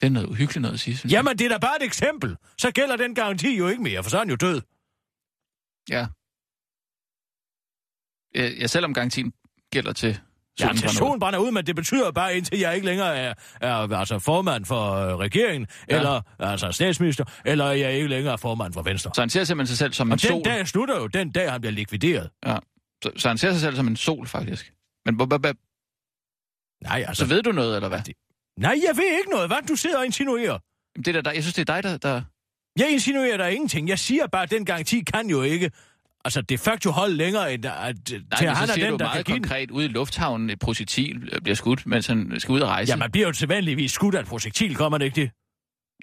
Det er noget uhyggeligt noget at sige, synes. Jamen, det er da bare et eksempel. Så gælder den garanti jo ikke mere, for så er han jo død. Ja. Ja, ja selvom garantien gælder til Ja, solen til brænder ud. solen brænder ud, men det betyder bare, indtil jeg ikke længere er, er altså formand for øh, regeringen, Ja. ja. eller altså statsminister, eller jeg ikke længere er formand for Venstre. Så han ser simpelthen sig selv som en Og den sol. dag slutter jo, den dag han bliver likvideret. Ja. Så, så han ser sig selv som en sol, faktisk. Men Nej, så altså... ved du noget, eller hvad? Nej, jeg ved ikke noget. Hvad du sidder og insinuerer? Jamen, Det er der, jeg synes, det er dig, der... der... Jeg insinuerer der ingenting. Jeg siger bare, at den garanti kan jo ikke altså de facto holde længere, end at, Nej, til at han er den, du der kan meget give den. konkret, ude i lufthavnen, et projektil bliver skudt, mens han skal ud og rejse. Ja, man bliver jo sædvanligvis skudt af et projektil, kommer det ikke det?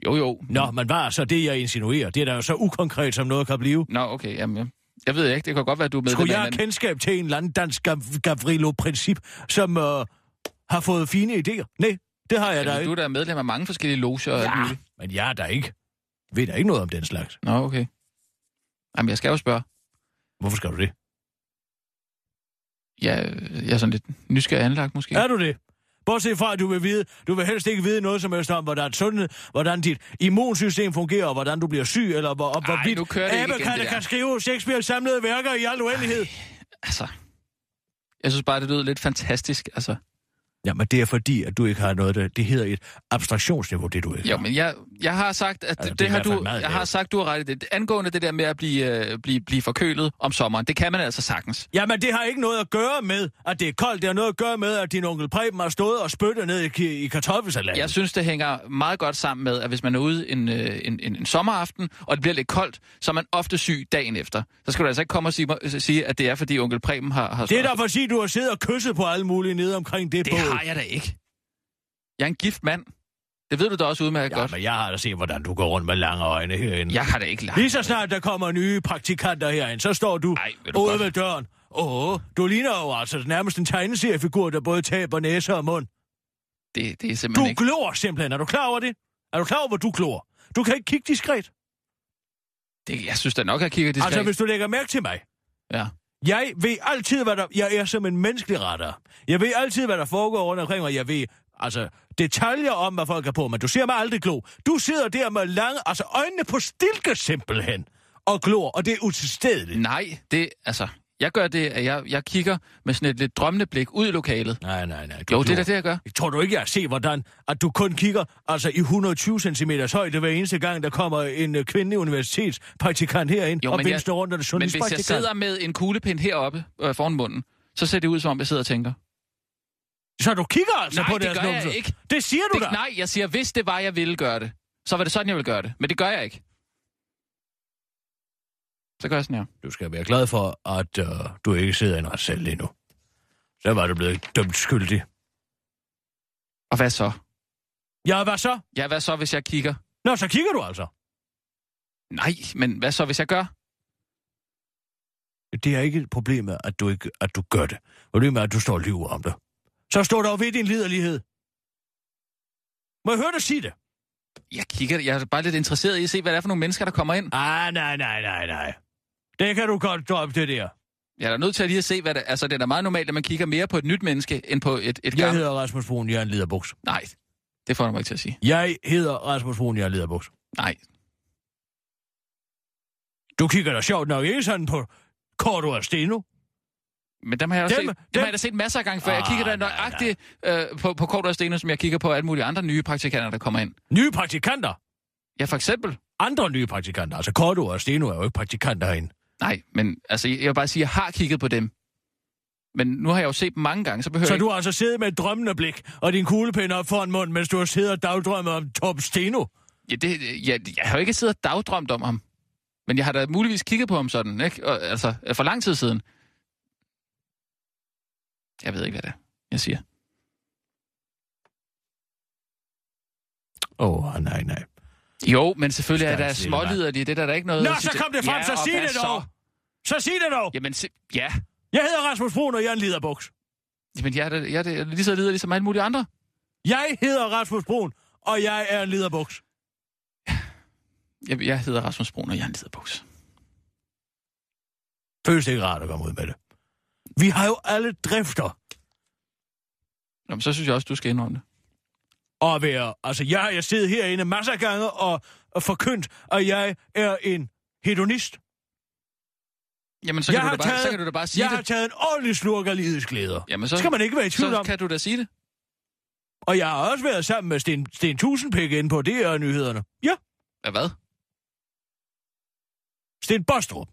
Jo, jo. Nå, men hvad er så det, jeg insinuerer? Det er da jo så ukonkret, som noget kan blive. Nå, okay, jamen, ja. jeg ved ikke, det kan godt være, du er med Skulle jeg have kendskab til en eller anden dansk Gav- Gavrilo-princip, som øh, har fået fine idéer? Nej, det har jeg da Du ikke. er da medlem af mange forskellige loger og Ja, muligt. men jeg er der ikke. Ved der ikke noget om den slags. Nå, okay. Jamen, jeg skal jo spørge. Hvorfor skal du det? Ja, jeg er sådan lidt nysgerrig anlagt, måske. Er du det? Bortset fra, at du vil vide, du vil helst ikke vide noget som helst om, hvordan sundhed, hvordan dit immunsystem fungerer, og hvordan du bliver syg, eller hvor, Ej, hvorvidt der. kan skrive Shakespeare's samlede værker i al uendelighed. Altså, jeg synes bare, det lyder lidt fantastisk. Altså, Jamen, det er fordi, at du ikke har noget, der, det hedder et abstraktionsniveau, det du ikke jo, men jeg, jeg har sagt, at Altså, det det, har du, jeg har lavt. sagt, du har ret i det. Angående det der med at blive, øh, blive, blive forkølet om sommeren, det kan man altså sagtens. Jamen, det har ikke noget at gøre med, at det er koldt. Det har noget at gøre med, at din onkel Preben har stået og spyttet ned i, i kartoffelsalaten. Jeg synes, det hænger meget godt sammen med, at hvis man er ude en, øh, en, en, en sommeraften, og det bliver lidt koldt, så er man ofte syg dagen efter. Så skal du altså ikke komme og sige, sige at det er, fordi onkel Preben har... har Det er derfor at sige, at du har siddet og kysset på alle mulige nede omkring det, Det bål. har jeg da ikke. Jeg er en gift mand. Det ved du da også udmærket Ja, godt. men jeg har da set, hvordan du går rundt med lange øjne herinde. Jeg har da ikke lagt. Lige så snart der kommer nye praktikanter herind, så står du, Ej, ved du ude godt. ved døren. Åh, du ligner jo altså nærmest en tegneseriefigur, der både taber næse og mund. Det, det er Du simpelthen ikke... glor simpelthen. Er du klar over det? Er du klar over, hvor du glor? Du kan ikke kigge diskret. Det, jeg synes da nok, jeg kigger diskret. Altså, hvis du lægger mærke til mig. Ja. Jeg ved altid, hvad der... Jeg er som en menneskelig retter. Jeg ved altid, hvad der foregår rundt omkring mig. Jeg ved, altså, detaljer om, hvad folk er på, men du ser mig aldrig glo. Du sidder der med lange... Altså, øjnene på stilke simpelthen. Og glor, og det er utilstedeligt. Nej, det... Altså, jeg gør det, at jeg, jeg kigger med sådan et lidt drømmende blik ud i lokalet. Nej, nej, nej. Jo, det er da det, jeg gør. Tror du ikke, jeg set, hvordan at du kun kigger altså i 120 cm højde hver eneste gang, der kommer en uh, kvindelig universitetspraktikant herind Jo, og venstre rundt af det Men hvis jeg sidder med en kuglepind heroppe øh, foran munden, så ser det ud, som om jeg sidder og tænker. Så du kigger altså Nej, på det deres gør jeg numser? ikke. Det siger du Det, da. nej, jeg siger, hvis det var, jeg ville gøre det, så var det sådan, jeg ville gøre det. Men det gør jeg ikke. Så gør jeg sådan her. Du skal være glad for, at uh, du ikke sidder i en retssal lige nu. Så var du blevet dømt skyldig. Og hvad så? Ja, hvad så? Ja, hvad så, hvis jeg kigger? Nå, så kigger du altså. Nej, men hvad så, hvis jeg gør? Det er ikke problemet, at du, ikke, at du gør det. Problemet er, at du står og lyver om det. Så står der ved din liderlighed. Må jeg høre dig sige det? Jeg kigger, jeg er bare lidt interesseret i at se, hvad det er for nogle mennesker, der kommer ind. Ah, nej, nej, nej, nej. Det kan du godt droppe, det der. Jeg er da nødt til at lige at se, hvad det Altså, det er da meget normalt, at man kigger mere på et nyt menneske, end på et, et Jeg gammelt. hedder Rasmus Brun, jeg er en liderbuks. Nej, det får du mig ikke til at sige. Jeg hedder Rasmus Brun, jeg er en liderbuks. Nej, Du kigger da sjovt nok ikke sådan på og Steno. Men dem har jeg også Dem- set, dem, dem- har jeg da set masser af gange før. Jeg Ah, kigger da nøjagtigt øh, på, på Kort og Steno, som jeg kigger på alle mulige andre nye praktikanter, der kommer ind. Nye praktikanter. Ja, for eksempel. Andre nye praktikanter. Altså Korto og Steno er jo ikke praktikanter herinde. Nej, men altså, jeg vil bare sige, at jeg har kigget på dem. Men nu har jeg jo set dem mange gange, så behøver Så jeg du har altså siddet med et drømmende blik og din kuglepind op foran munden, mens du har siddet og dagdrømmet om Torben Steno. ikke... Ja, det, jeg, jeg har jo ikke siddet og dagdrømt om ham. Men jeg har da muligvis kigget på ham sådan, ikke? Og, altså, for lang tid siden. Jeg ved ikke, hvad det er, jeg siger. Åh, oh, nej, nej. Jo, men selvfølgelig er der lille mand. småliderlige. Det er der ikke noget... Nå, så kom det frem, så og sig det så? dog. Så sig det dog. Jamen, se, ja. Jeg hedder Rasmus Brun, og jeg er en liderbuks. Jamen, jeg er, da- jeg er, lige så liderlig som alle mulige andre. Jeg hedder Rasmus Brun, og jeg er en liderbuks. Jeg, jeg hedder Rasmus Brun, og jeg er en liderbuks. Føles det ikke rart at komme ud med det? Vi har jo alle drifter Nå, men så synes jeg også, du skal indrømme det. at være... Altså, jeg har jeg siddet herinde masser af gange og, og forkyndt, at jeg er en hedonist. Jamen, så jeg, kan, har du da bare, taget, så kan du da bare sige jeg det. har taget en ordentlig slurk af livets glæder. Jamen, Så så, skal man ikke være i tvivl så om. kan du da sige det. Og jeg har også været sammen med Sten, Sten Tusindpæk inde på det her nyhederne. Ja, Ja, hvad? Sten Bostrup.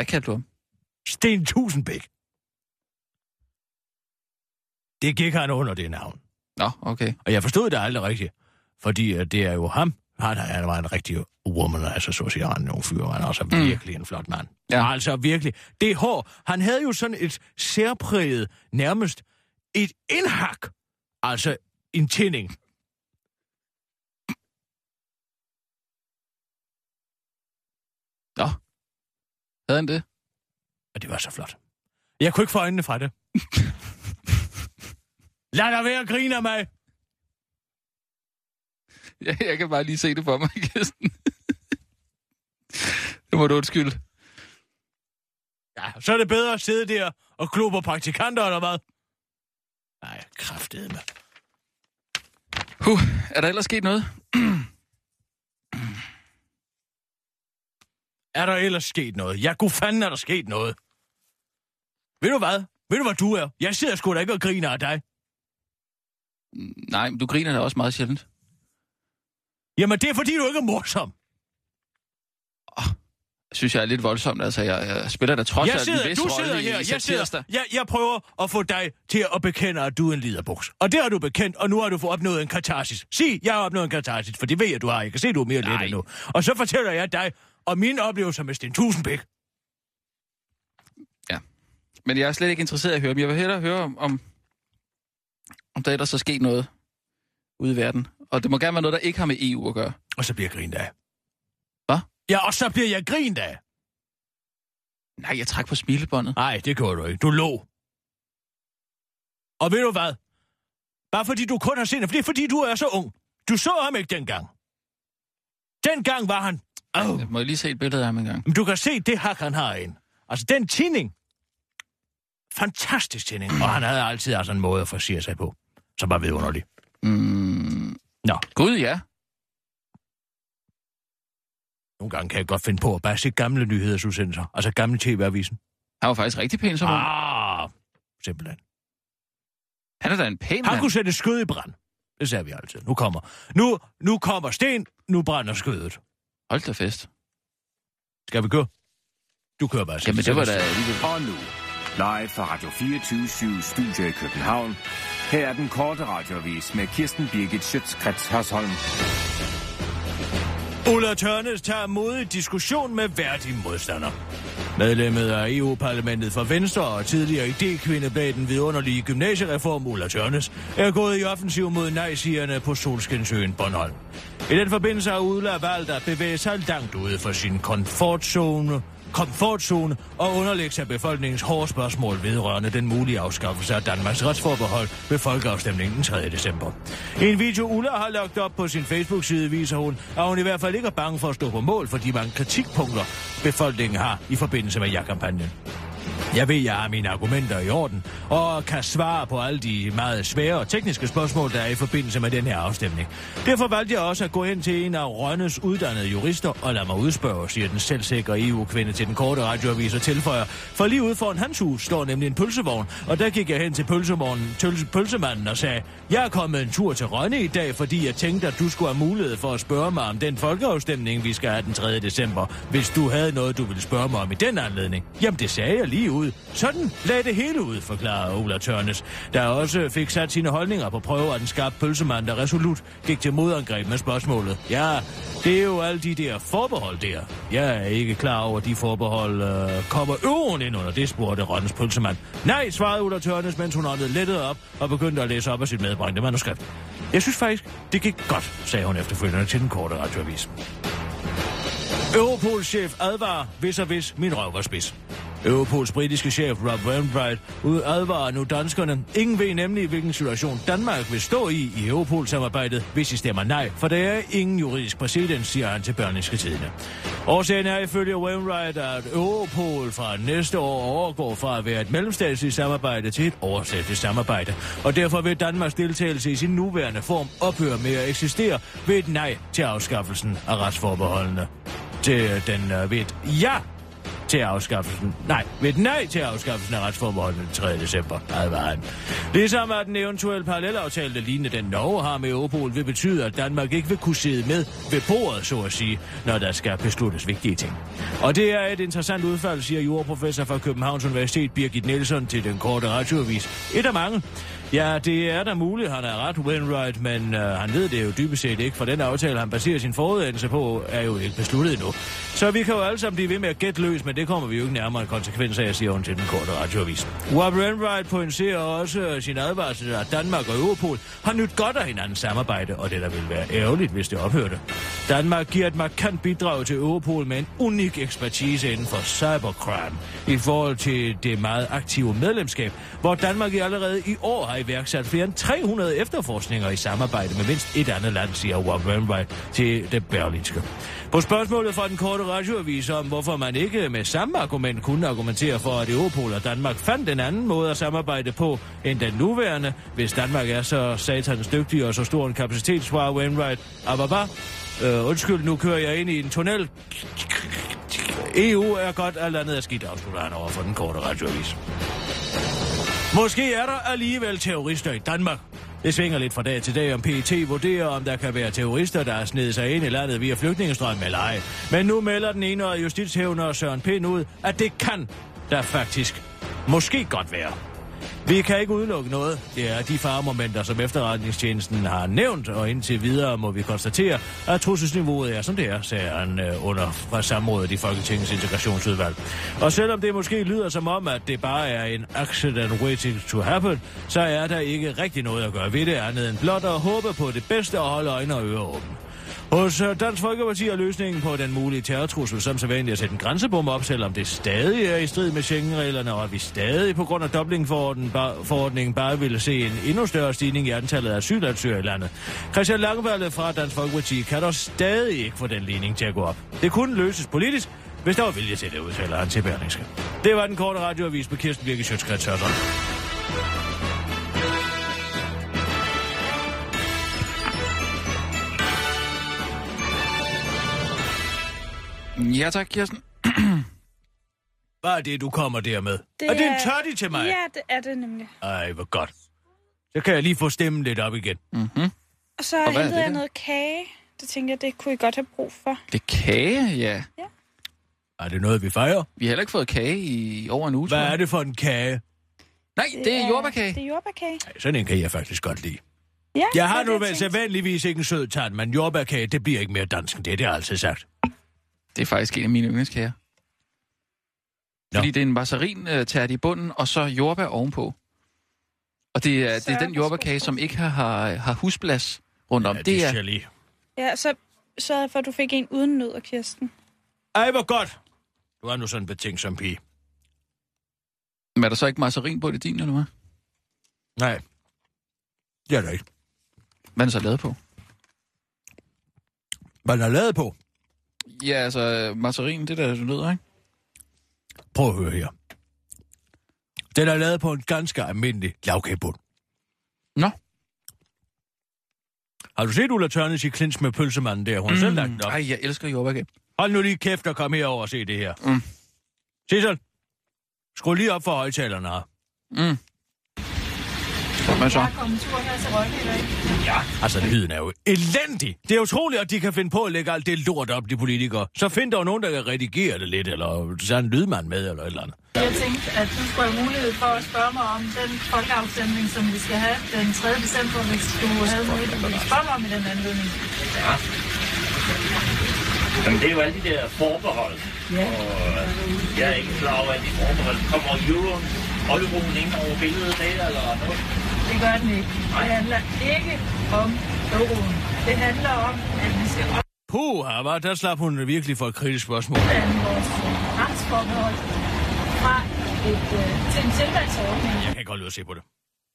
Hvad kan du om? Sten Tusindbæk. Det gik han under det navn. Nå, okay. Og jeg forstod det aldrig rigtigt. Fordi det er jo ham. Han, han var en rigtig womanizer, så siger han nogle fyre. Han er også Mm. virkelig en flot mand. Ja. Altså virkelig. Det hår, han havde jo sådan et særpræget, nærmest et indhak. Altså en tænding. Nå. Havde han det? Og det var så flot. Jeg kunne ikke få øjnene fra det. Lad dig være at grine af mig. Ja, jeg kan bare lige se det for mig, Kirsten. det må du undskylde. Ja, så er det bedre at sidde der og glo på praktikanter, eller hvad? Nej, kraftedeme. Huh, er der ellers sket noget? Er der ellers sket noget? Ja, god fanden er der sket noget. Ved du hvad? Ved du, hvad du er? Jeg sidder sgu da ikke og griner af dig. Nej, men du griner da også meget sjældent. Jamen, det er fordi, du ikke er morsom. Synes jeg er lidt voldsomt. Altså, jeg, jeg spiller da trods alt sidder, en vis du sidder her, jeg, sidder, jeg, jeg prøver at få dig til at bekende, at du er en liderbuks. Og det har du bekendt, og nu har du fået opnået en katarsis. Sig, jeg har opnået en katarsis, for det ved jeg, du har. Jeg kan se, du er mere lidt endnu. Og så fortæller jeg dig om mine oplevelser med Sten Tusindbæk. Men jeg er slet ikke interesseret i at høre dem. Jeg vil hellere høre om, om, om der ellers er sket noget ude i verden. Og det må gerne være noget, der ikke har med EU at gøre. Og så bliver jeg grint af. Hvad? Ja, og så bliver jeg grint af. Nej, jeg træk på smilebåndet. Nej, det gjorde du ikke. Du lå. Og ved du hvad? Bare fordi du kun har set ham, det er fordi du er så ung. Du så ham ikke dengang. Dengang var han... Oh. Jeg må jeg lige se et billede af ham engang. Men du kan se det hak, han har ind. Altså, den tinning. Fantastisk tinning. Og han havde altid altså en måde at forsere sig på. Som var vidunderlig. Mm, Nå, Gud, ja. nogle gange kan jeg godt finde på at bare se gamle nyhedsudsendelser. Altså gamle tv-avisen. Han var faktisk rigtig pæn som. Ah, simpelthen. Han er da en pæn Han mand. kunne sætte skød i brand. Det sagde vi altid. Nu kommer. Nu, nu kommer sten, nu brænder skødet. Hold da fest. Skal vi gå? Du kører bare. Jamen, det var da alligevel... Og nu, live fra Radio 24 Studio i København. Her er den korte radiovis med Kirsten Birgit Schøtzgrads Hasholm. Ulla Tørnes tager modig diskussion med værdige modstander. Medlemmet af EU-parlamentet for Venstre og tidligere idékvinde bag den vidunderlige gymnasiereform Ulla Tørnes er gået i offensiv mod nej-sigerne på Solskinsøen Bornholm. I den forbindelse har Ulla valgt at bevæge sig langt ude for sin komfortzone komfortzone og underlægge sig befolkningens hårde spørgsmål vedrørende den mulige afskaffelse af Danmarks retsforbehold ved folkeafstemningen den 3. december. I en video, Ulla har lagt op på sin Facebook-side, viser hun, at hun i hvert fald ikke er bange for at stå på mål for de mange kritikpunkter, befolkningen har i forbindelse med ja-kampagnen. Jeg ved, jeg har mine argumenter i orden, og kan svare på alle de meget svære og tekniske spørgsmål, der er i forbindelse med den her afstemning. Derfor valgte jeg også at gå hen til en af Rønnes uddannede jurister og lade mig udspørge, siger den selvsikre EU-kvinde til den korte radioavis og tilføjer. For lige ude foran hans hus står nemlig en pølsevogn, og der gik jeg hen til pølsevognen, tøls, pølsemanden og sagde, jeg er kommet en tur til Rønne i dag, fordi jeg tænkte, at du skulle have mulighed for at spørge mig om den folkeafstemning, vi skal have den 3. december, hvis du havde noget, du ville spørge mig om i den anledning. Jamen, det sagde jeg lige ud. Sådan lagde det hele ud, forklarede Ola Tørnes, der også fik sat sine holdninger på prøve af den skarpe pølsemand, der resolut gik til modangreb med spørgsmålet. Ja, det er jo alle de der forbehold der. Jeg er ikke klar over, at de forbehold øh, kommer øveren ind under det, spurgte Rønnes pølsemand. Nej, svarede Ulla Tørnes, mens hun åndede lettet op og begyndte at læse op af sit medbringte manuskript. Jeg synes faktisk, det gik godt, sagde hun efterfølgende til den korte radioavis. Europol-chef advarer, hvis og hvis min røv var spids. Europols britiske chef Rob Wainwright advarer nu danskerne. Ingen ved nemlig, hvilken situation Danmark vil stå i i Europol-samarbejdet, hvis I stemmer nej, for der er ingen juridisk præcedens, siger han til Børniske Tidene. Årsagen er ifølge Wainwright, at Europol fra næste år overgår fra at være et mellemstatsligt samarbejde til et overstatsligt samarbejde, og derfor vil Danmarks deltagelse i sin nuværende form ophøre med at eksistere ved et nej til afskaffelsen af retsforbeholdene. Til den øh, ved et ja til afskaffelsen. Nej, ved et nej til afskaffelsen af retsforbeholdet den 3. december, advarer han. Ligesom at en eventuel parallelaftale, der lignende den Norge har med Europol, vil betyde, at Danmark ikke vil kunne sidde med ved bordet, så at sige, når der skal besluttes vigtige ting. Og det er et interessant udfald, siger juraprofessor fra Københavns Universitet Birgit Nielsen til den korte radioavis. Et af mange. Ja, det er da muligt, han er ret Wainwright, men øh, han ved det jo dybest set ikke, for den aftale, han baserer sin forudendelse på, er jo ikke besluttet endnu. Så vi kan jo alle sammen blive ved med at gætte løs, men det kommer vi jo ikke nærmere en konsekvens af, siger hun til den korte radioavis. Rob Wainwright pointerer også sin advarsel, at Danmark og Europol har nyt godt af hinandens samarbejde, og det der vil være ærgerligt, hvis det ophørte. Danmark giver et markant bidrag til Europol med en unik ekspertise inden for cybercrime i forhold til det meget aktive medlemskab, hvor Danmark allerede i år har iværksat flere end 300 efterforskninger i samarbejde med mindst et andet land, siger Rob Wainwright til det berlinske. På spørgsmålet fra den korte radioavis om, hvorfor man ikke med samme argument kunne argumentere for, at Europol og Danmark fandt en anden måde at samarbejde på end den nuværende, hvis Danmark er så satans dygtig og så stor en kapacitet, svarer Wainwright. Ababa, øh, undskyld, nu kører jeg ind i en tunnel. EU er godt, alt andet er skidt, afslutter han over for den korte radioavis. Måske er der alligevel terrorister i Danmark. Det svinger lidt fra dag til dag, om PET vurderer, om der kan være terrorister, der har snedet sig ind i landet via flygtningestrøm eller ej. Men nu melder den ene af justitshævner Søren Pind ud, at det kan der faktisk måske godt være. Vi kan ikke udelukke noget. Det er de faremomenter, som efterretningstjenesten har nævnt, og indtil videre må vi konstatere, at trusselsniveauet er, som det er, sagde han øh, under fra samrådet i Folketingets integrationsudvalg. Og selvom det måske lyder som om, at det bare er en accident waiting to happen, så er der ikke rigtig noget at gøre ved det andet end blot at håbe på det bedste og holde øjne og ører åbne. Hos øh, Dansk Folkeparti er løsningen på den mulige terrortrussel som sædvanligt at sætte en grænsebom op, selvom det stadig er i strid med Schengen-reglerne, og at vi stadig på grund af Dublin-forordningen bare ville se en endnu større stigning i antallet af asylansøgere i landet. Christian Langballe fra Dansk Folkeparti kan dog stadig ikke få den ligning til at gå op. Det kunne løses politisk, hvis der var vilje til det, udtaler han til Berlingske. Det var den korte radioavis med Kirsten Birke Sjøtskrets Ja tak, Kirsten. Hvad er det, du kommer der med? Det er det en er- tørti til mig? Ja, det er det nemlig. Ej, hvor godt. Så kan jeg lige få stemmen lidt op igen. Mm-hmm. Og så Og er hentede det jeg der? noget kage. Det tænkte jeg, det kunne I godt have brug for. Det er kage, ja. Er det noget, vi fejrer? Vi har heller ikke fået kage i over en uge, Hvad er det for en kage? Nej, det er jordbærkage. Det er jordbærkage. Ej, sådan en kan jeg faktisk godt lide. Ja, Jeg har det nu det, tænkte. sædvanligvis ikke en sød tand, men jordbærkage, det bliver ikke mere dansk end det, det har jeg altid sagt. Det er faktisk en af mine yndlingskager. Nå. Fordi det er en masserin tært i bunden, og så jordbær ovenpå. Og det er, det Så er den jordbærkage, som ikke har, har, har husblas rundt om. Ja, det er, lige. Ja, så sørgede jeg for, at du fik en uden nød, Kirsten. Ej, hvor godt. Du er nu sådan en betænksom pige. Men er der så ikke masserin på det din, eller hvad? Nej. Det er der ikke. Hvad er den så lavet på? Hvad den er lavet på? Ja, altså, masserin, det der, du nødder, ikke? Prøv at høre her. Den er lavet på en ganske almindelig lavkagebund. Nå. Har du set Ulla Tørnes i klins med pølsemanden der? Hun har selv lagt den op. Ej, jeg elsker jordbærkage. Hold nu lige kæft og kom herover og se det her. Mm. Sissel, skru lige op for højtalerne her. Mm. Hvad så? Ja, altså lyden er jo elendig. Det er utroligt, at de kan finde på at lægge alt det lort op, de politikere. Så find dog nogen, der kan redigere det lidt, eller så er en lydmand med, eller et eller andet. Jeg tænkte, at du skulle have mulighed for at spørge mig om den folkeafstemning, som vi skal have den 3. december, hvis du havde noget, du ville spørge mig om i den anledning. Jamen, det er jo alle de der forbehold. Ja. Og øh, jeg er ikke klar over, at de forbehold kommer euroen, euroen ind over billedet der, eller noget. Det gør den ikke. Det handler ikke om euroen. Det handler om, at vi skal Puh, var der slap hun virkelig for et kritisk spørgsmål. vores retsforbehold fra et, øh, til en tilvalgsordning. Jeg kan holde ud at se på det.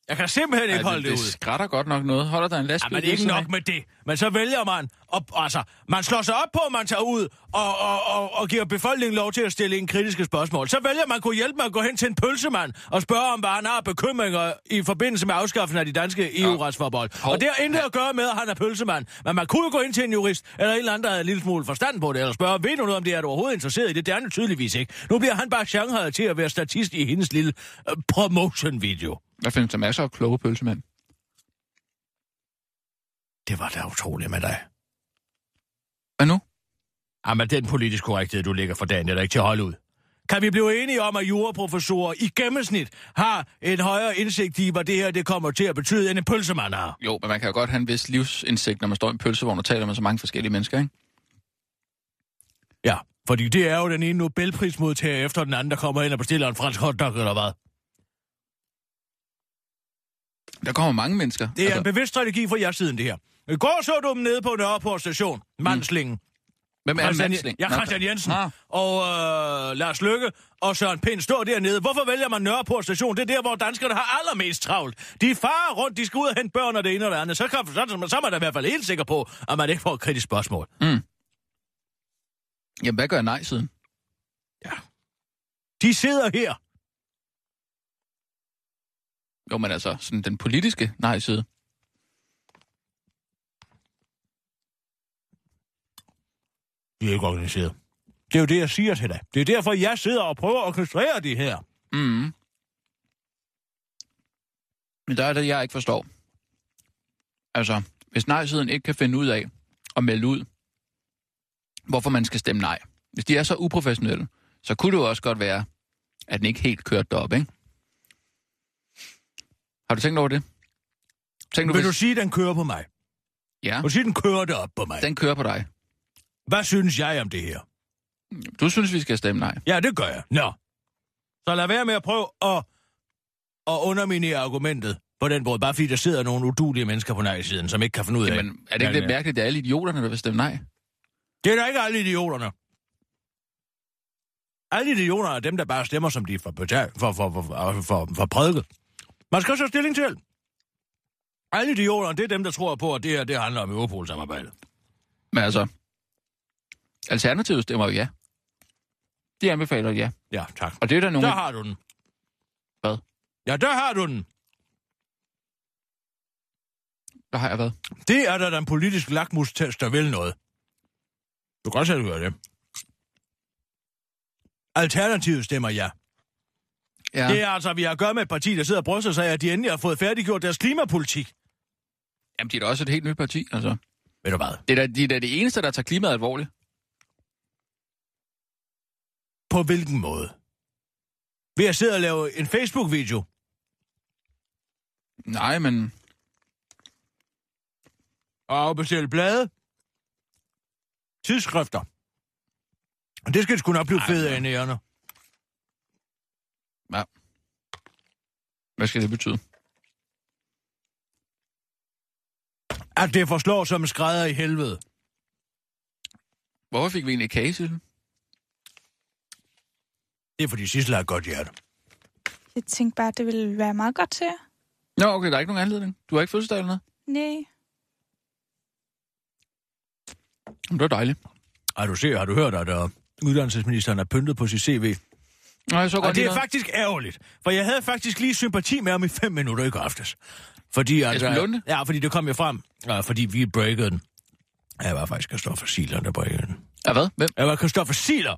Jeg kan simpelthen ikke Ej, holde det, det det ud. skrætter godt nok noget. Holder der en Ja, lastbil? men ved ikke nok med det. Men så vælger man, og, altså, man slår sig op på, at man tager ud og, og, og, og giver befolkningen lov til at stille en kritiske spørgsmål. Så vælger man kunne hjælpe med at gå hen til en pølsemand og spørge om, hvad han har bekymringer i forbindelse med afskaffelsen af de danske EU-retsforbehold. Hov. Og det har intet at gøre med, at han er pølsemand. Men man kunne gå ind til en jurist, eller en eller anden, der havde en lille smule forstand på det, eller spørge, ved du noget om det, er du overhovedet interesseret i det? Det er han tydeligvis ikke. Nu bliver han bare chanceret til at være statist i hendes lille uh, promotion-video. Der findes der masser af kloge pølsemænd. Det var da utroligt med dig. Hvad nu? Jamen, den politisk korrekthed, du lægger for dagen, er der ikke til at holde ud. Kan vi blive enige om, at juraprofessorer i gennemsnit har en højere indsigt i, hvad det her det kommer til at betyde, end en pølsemand har? Jo, men man kan jo godt have en vis livsindsigt, når man står i en pølsevogn og taler med så mange forskellige mennesker, ikke? Ja, fordi det er jo den ene Nobelprismodtager efter den anden, der kommer ind og bestiller en fransk hotdog, eller hvad? Der kommer mange mennesker. Det er en bevidst strategi fra jeres siden, det her. I går så du dem nede på Nørreport station, mandslingen. Hvem er Christian, Madsling? ja, Christian Jensen Ah. og øh, Lars Lykke og Søren Pind står dernede. Hvorfor vælger man Nørreport station? Det er der, hvor danskerne har allermest travlt. De farer rundt, de skal ud og hente børn og det ene og det andet. Så, kan, så, så, så er man da i hvert fald helt sikker på, at man ikke får et kritisk spørgsmål. Jamen, hvad gør nej-siden? De sidder her. Jo, men altså, sådan den politiske nej-side. De er ikke organiseret. Det er jo det, jeg siger til dig. Det er derfor, jeg sidder og prøver at orkestrere de her. Mm. Men der er det, jeg ikke forstår. Altså, hvis nej-siden ikke kan finde ud af at melde ud, hvorfor man skal stemme nej. Hvis de er så uprofessionelle, så kunne det jo også godt være, at den ikke helt kørte derop, ikke? Har du tænkt over det? Tænk Vil du sige, at den kører på mig? Ja, Vil du sige, at den kører derop på mig? den kører på dig. Hvad synes jeg om det her? Du synes, vi skal stemme nej. Ja, det gør jeg. Nå. Så lad være med at prøve at, at underminere argumentet på den måde, bare fordi der sidder nogle udulige mennesker på nej-siden, som ikke kan finde ud af... Jamen, er det ikke lidt mærkeligt, at det er alle idioterne, der vil stemme nej? Det er da ikke alle idioterne. Alle idioter er dem, der bare stemmer, som de får betalt for, for, for, for, for, for prædiket. Man skal så stilling til. Alle idioter, det er dem, der tror på, at det her det handler om Europol-samarbejdet. Men altså, Alternativet stemmer jo ja. De anbefaler ja. Ja, tak. Og det er der nogle... Der har du den. Hvad? Ja, der har du den. Der har jeg været. Det er da den politiske lakmustest, der vil noget. Du kan godt selv høre det. Alternativet stemmer ja. Ja. Det er altså, vi har at gøre med et parti, der sidder og bryster sig af, at de endelig har fået færdiggjort deres klimapolitik. Jamen, de er da også et helt nyt parti, altså. Ved du hvad? Det er da de er da det eneste, der tager klimaet alvorligt. På hvilken måde? Ved at sidde og lave en Facebook-video? Nej, men... Og afbestille blade? Tidsskrifter? Og det skal sgu nok blive fedt af nærerne. Ja. Hvad skal det betyde? At det forslår som en skrædder i helvede. Hvorfor fik vi egentlig kage til? Det er fordi Sissel har et godt hjerte. Jeg tænkte bare, at det ville være meget godt til jer. Nå, okay, der er ikke nogen anledning. Du har ikke fødselsdag eller noget? Nej. Jamen, det var dejligt. Har du set, har du hørt, at uh, uddannelsesministeren er pyntet på sit CV? Jeg så godt Og det er noget. faktisk ærgerligt, for jeg havde faktisk lige sympati med ham i fem minutter i går aftes. Fordi, øh, Lunde? Ja, fordi det kom jo frem, ja, fordi vi breakede den. Jeg var faktisk Christoffer Siler, der breakede den. Ja, hvad? Hvem? Jeg var Christoffer Siler.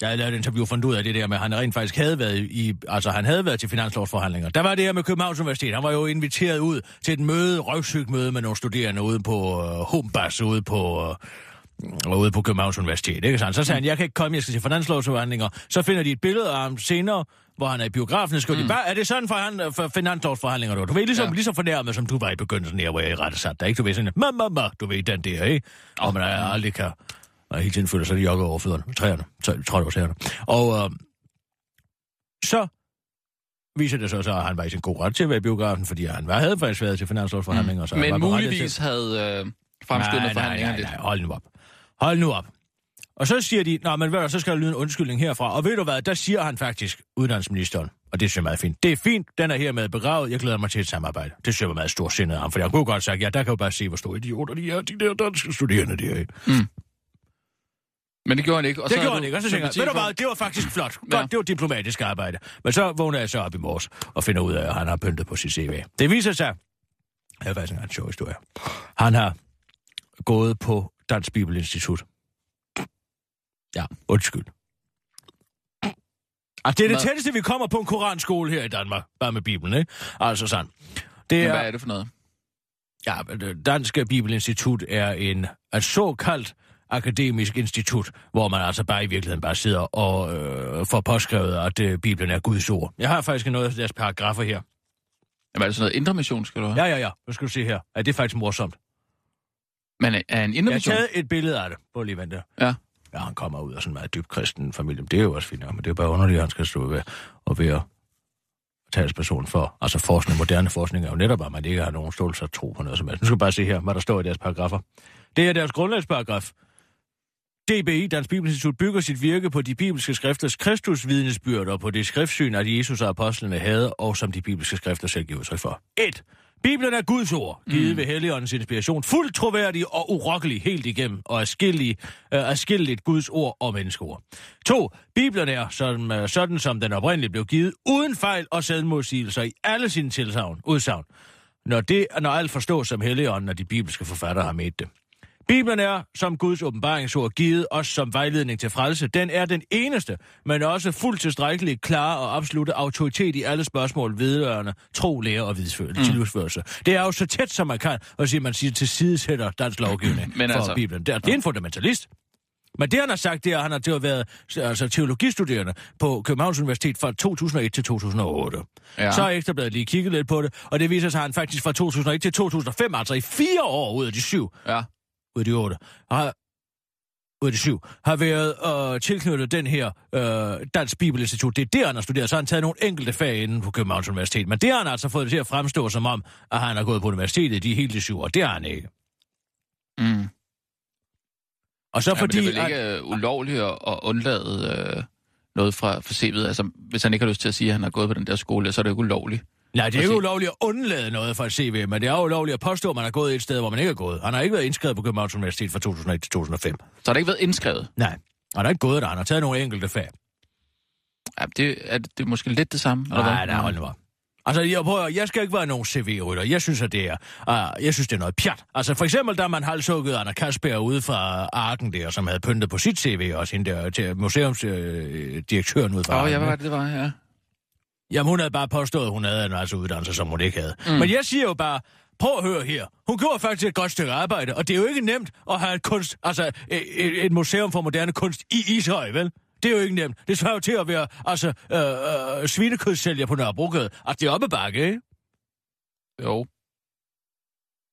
Jeg havde lavet et interview og fundet ud af det der med, at han rent faktisk havde været i, altså han havde været til finanslovsforhandlinger. Der var det her med Københavns Universitet. Han var jo inviteret ud til et møde, røvsygt møde med nogle studerende ude på uh, Humbas, ude på, uh, ude på Københavns Universitet. Ikke sandt? Så sagde han, jeg kan ikke komme, jeg skal til finanslovsforhandlinger. Så finder de et billede af ham senere, hvor han er i biografen. Skal mm. de bare, er det sådan for, han, for finanslovsforhandlinger, du? Du ved, ligesom, Ja. ja. ligesom fornærmet, som du var i begyndelsen her, hvor jeg i rette sat dig, ikke? Du ved sådan, ma, ma, ma, du ved, den der, ikke? Og man er aldrig kan, og hele tiden føler sig lige jogget over fødderne, træerne, træerne. Og øh, så viser det sig så, at han var i sin god ret til at være i biografen, fordi han var, havde faktisk været til finanslovsforhandlinger. Mm. Så Men muligvis til- havde øh, fremskyndet nej, nej, forhandlingerne nej, lidt. nej, hold nu op. Hold nu op. Og så siger de, nå, men hvad, der, så skal der lyde en undskyldning herfra. Og ved du hvad, der siger han faktisk, uddannelsesministeren, og det synes jeg meget fint. Det er fint, den er her med begravet, jeg glæder mig til et samarbejde. Det synes jeg meget stor sindet af ham, for jeg kunne godt sagt, ja, der kan jo bare se, hvor store idioter de er, de der danske studerende, de er. ikke? Men det gjorde han ikke. Og Det så gjorde han ikke, og så tænker jeg, ved du hvad, det var faktisk flot. Godt, Ja. det var diplomatisk arbejde. Men så vågner jeg så op i morges og finder ud af, at han har pyntet på sit CV. Det viser sig, det er faktisk en ret sjov historie. Han har gået på Dansk Bibelinstitut. Ja, undskyld. Altså, det er det Hvad? tætteste, vi kommer på en koranskole her i Danmark. Bare med Bibelen, ikke? Altså sådan. Det Men er, hvad er det for noget? Ja, men det Danske Bibelinstitut er en et såkaldt akademisk institut, hvor man altså bare i virkeligheden bare sidder og øh, får påskrevet, at øh, Bibelen er Guds ord. Jeg har faktisk noget af deres paragrafer her. Jamen, er det sådan noget indre mission, skal du have? Ja, ja, ja. Nu skal du se her. Ja, det er faktisk morsomt. Men er- en indre Jeg har taget et billede af det. Prøv lige at vente. Ja. Ja, han kommer ud af sådan en meget dybt kristen familie. Men det er jo også fint, men det er bare underligt, at han skal stå ved og være talsperson for. Altså forskning, moderne forskning er jo netop, at man ikke har nogen ståelse at tro på noget som helst. Nu skal bare se her, hvad der står i deres paragrafer. Det er deres grundlagsparagraf. DBI, Dansk Bibelinstitut, bygger sit virke på de bibelske skrifters kristusvidnesbyrd og på det skriftsyn, at Jesus og apostlene havde, og som de bibelske skrifter selv giver udtryk for. 1. Bibelen er Guds ord, givet mm. ved Helligåndens inspiration, fuldt troværdig og urokkelig helt igennem, og er uh, skilleligt Guds ord og menneskeord. 2. Bibelen er, sådan, uh, sådan som den oprindeligt blev givet, uden fejl og selvmodsigelser i alle sine tilsavn, udsagn, når, det, når alt forstås som Helligånden, og de bibelske forfattere har med det. Bibelen er, som Guds åbenbaringsord, givet os som vejledning til frelse. Den er den eneste, men også fuldt tilstrækkelig klar og absolute autoritet i alle spørgsmål vedrørende tro, lære og vidsførelse. Mm. Det er jo så tæt, som man kan, og sige, man siger til sidesætter dansk lovgivning men for altså, Bibelen. Det er, det er en fundamentalist. Men det, han har sagt, det er, at han har været altså, teologistuderende på Københavns Universitet fra 2001 til 2008. Ja. Så har Ekstrabladet lige kigget lidt på det, og det viser sig, at han faktisk fra 2001 til 2005, altså i fire år ud af de syv, ja ud af de otte, har, ud af de syv, har været øh, tilknyttet den her øh, Dansk Bibelinstitut. Det er der, han har studeret. Så har han taget nogle enkelte fag inden på Københavns Universitet. Men det har han altså fået til at fremstå som om, at han har gået på universitetet de hele syv år. Det har han ikke. Mm. Og så ja, fordi... det er vel ikke at... Øh, ulovligt at, at undlade øh, noget fra, fra CV'et? Altså, hvis han ikke har lyst til at sige, at han har gået på den der skole, så er det ikke ulovligt. Nej, det er ikke ulovligt at undlade noget fra et CV, men det er ulovligt at påstå, at man har gået et sted, hvor man ikke er gået. Han har ikke været indskrevet på Københavns Universitet fra 2001 til 2005. Så har det ikke været indskrevet? Nej, han har ikke gået der. Han har taget nogle enkelte fag. Ja, det er, det er måske lidt det samme. Nej, nej, nej, hold nu Altså, jeg, prøver, jeg skal ikke være nogen CV-rytter. Jeg synes, at det er, uh, jeg synes, det er noget pjat. Altså, for eksempel, da man halshugget Anna Kasper ude fra Arken der, som havde pyntet på sit CV, også hende der til museumsdirektøren uh, ude fra Åh, oh, ja, hvad var det, det var, ja. Jamen, hun havde bare påstået, at hun havde en altså uddannelse, som hun ikke havde. Mm. Men jeg siger jo bare, prøv at høre her. Hun gjorde faktisk et godt stykke arbejde, og det er jo ikke nemt at have et, kunst, altså, et, et museum for moderne kunst i Ishøj, vel? Det er jo ikke nemt. Det svarer jo til at være altså, øh, øh, svinekødsælger på Nørrebrogade. Altså, det er oppe bakke, ikke? Jo.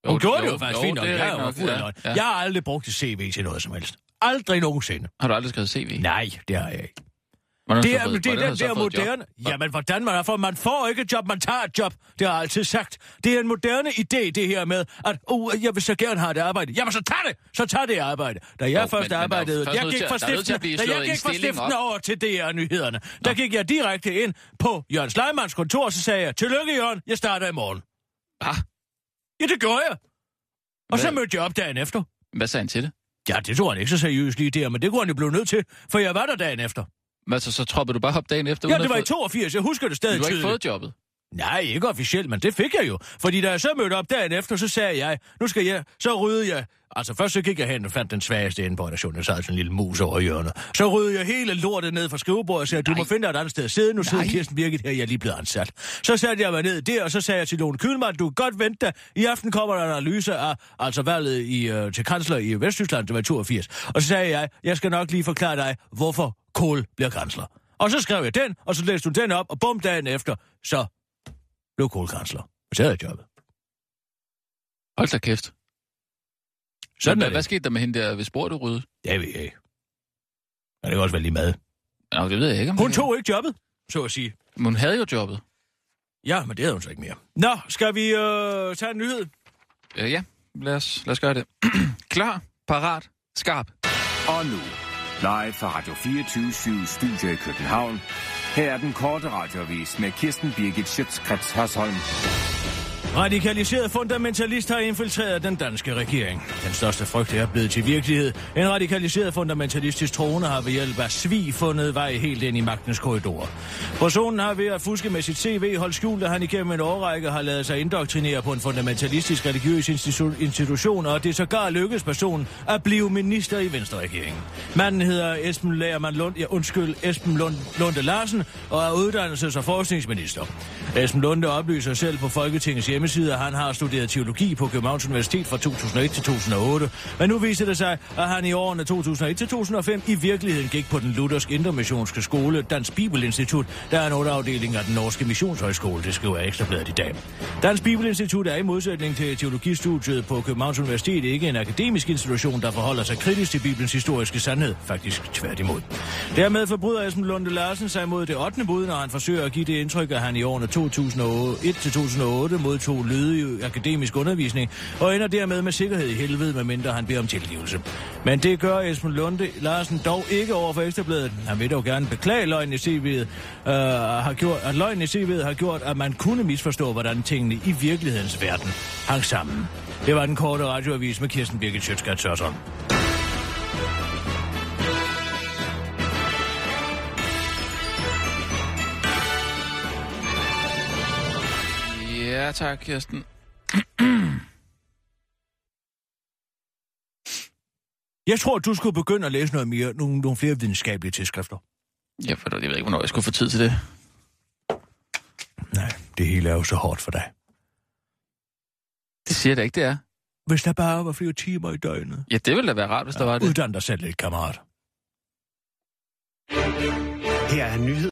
Hun jo, gjorde jo, det jo faktisk jo, fint nok. Jeg, nok, ja, ja. jeg har aldrig brugt et CV til noget som helst. Aldrig nogensinde. Har du aldrig skrevet CV? Nej, det har jeg ikke. Hvordan det er, fået, det er den der moderne... Jamen, hvordan man er for? Man får ikke et job, man tager et job. Det har jeg altid sagt. Det er en moderne idé, det her med, at uh, jeg vil så gerne have det arbejde. Jamen, så tag det! Så tag det arbejde. Da jeg jo, først men, arbejdede... Men jeg gik fra stiftende, da jeg gik fra stiftende over til DR-nyhederne, der gik jeg direkte ind på Jørgen Sleimanns kontor, og så sagde jeg, tillykke Jørgen, jeg starter i morgen. Ah. Ja, det gjorde jeg. Og Hvad? så mødte jeg op dagen efter. Hvad sagde han til det? Ja, det tror han ikke så seriøst lige der, men det kunne han jo blive nødt til, for jeg var der dagen efter. Men altså, så troppede du bare op dagen efter? Ja, det var i 82. Jeg husker det stadig tydeligt. Du har ikke fået jobbet? Nej, ikke officielt, men det fik jeg jo. Fordi da jeg så mødte op dagen efter, så sagde jeg, nu skal jeg, så ryddede jeg, altså først så gik jeg hen og fandt den svageste inde på redaktionen, der sad sådan en lille mus over hjørnet. Så ryddede jeg hele lortet ned fra skrivebordet og sagde, du må finde dig et andet sted at sidde, nu sidder Kirsten Birgit her, jeg er lige blevet ansat. Så satte jeg mig ned der, og så sagde jeg til Lone Kylmann, du kan godt vente dig. I aften kommer der en analyse af, altså valget i, uh, til kansler i Vesttyskland, det var 82. Og så sagde jeg, jeg skal nok lige forklare dig, hvorfor Kohl bliver kansler. Og så skrev jeg den, og så læste hun den op, og bum dagen efter, så blev kohlkansler. Og så havde jeg jobbet. Hold da kæft. Sådan hvad, hvad skete der med hende der ved sporet, du rydde? Det ved jeg ikke. Men det kan også være lige mad. Ja, det ved jeg ikke. Om hun tog ikke jobbet, så at sige. Men hun havde jo jobbet. Ja, men det havde hun så ikke mere. Nå, skal vi øh, tage en nyhed? Øh, ja, lad os, lad os gøre det. Klar, parat, skarp. Og nu, Live fra Radio 24 Studio i København. Her er den korte radiovis med Kirsten Birgit Schøtzgrads Hasholm. Radikaliseret fundamentalist har infiltreret den danske regering. Den største frygt er blevet til virkelighed. En radikaliseret fundamentalistisk troende har ved hjælp af svig fundet vej helt ind i magtens korridorer. Personen har ved at fuske med sit CV holdt skjult, at han igennem en årrække har lavet sig indoktrinere på en fundamentalistisk religiøs institution, og det sågar lykkedes personen at blive minister i Venstre-regeringen. Manden hedder Esben Lærmann Lund, ja, undskyld, Esben Lund, Lunde Larsen, og er uddannelses- og forskningsminister. Esben Lunde oplyser selv på Folketingets hjemme hjemmeside, at han har studeret teologi på Københavns Universitet fra 2001 til 2008. Men nu viser det sig, at han i årene 2001 til 2005 i virkeligheden gik på den luthersk intermissionske skole, Dansk Bibelinstitut, der er en underafdeling af den norske missionshøjskole, det skriver Ekstrabladet i dag. Dansk Bibelinstitut er i modsætning til teologistudiet på Københavns Universitet ikke en akademisk institution, der forholder sig kritisk til Bibelens historiske sandhed, faktisk tværtimod. Dermed forbryder Esben Lunde Larsen sig mod det 8. bud, når han forsøger at give det indtryk, at han i årene 2001 til 2008 modtog modtog lødig akademisk undervisning, og ender dermed med sikkerhed i helvede, medmindre han beder om tilgivelse. Men det gør Esben Lunde Larsen dog ikke over for Ekstrabladet. Han vil dog gerne beklage løgn i CV'et, øh, har gjort, at løgn i CV'et har gjort, at man kunne misforstå, hvordan tingene i virkelighedens verden hang sammen. Det var den korte radioavis med Kirsten Birgit Sjøtskat Sørsson. Ja, tak, Kirsten. Jeg tror, du skulle begynde at læse noget mere, nogle, nogle flere videnskabelige tidsskrifter. Ja, for jeg ved ikke, hvornår jeg skulle få tid til det. Nej, det hele er jo så hårdt for dig. Det siger jeg da ikke, det er. Hvis der bare var flere timer i døgnet. Ja, det ville da være rart, hvis der var det. Uddan dig selv lidt, kammerat. Her er nyhed.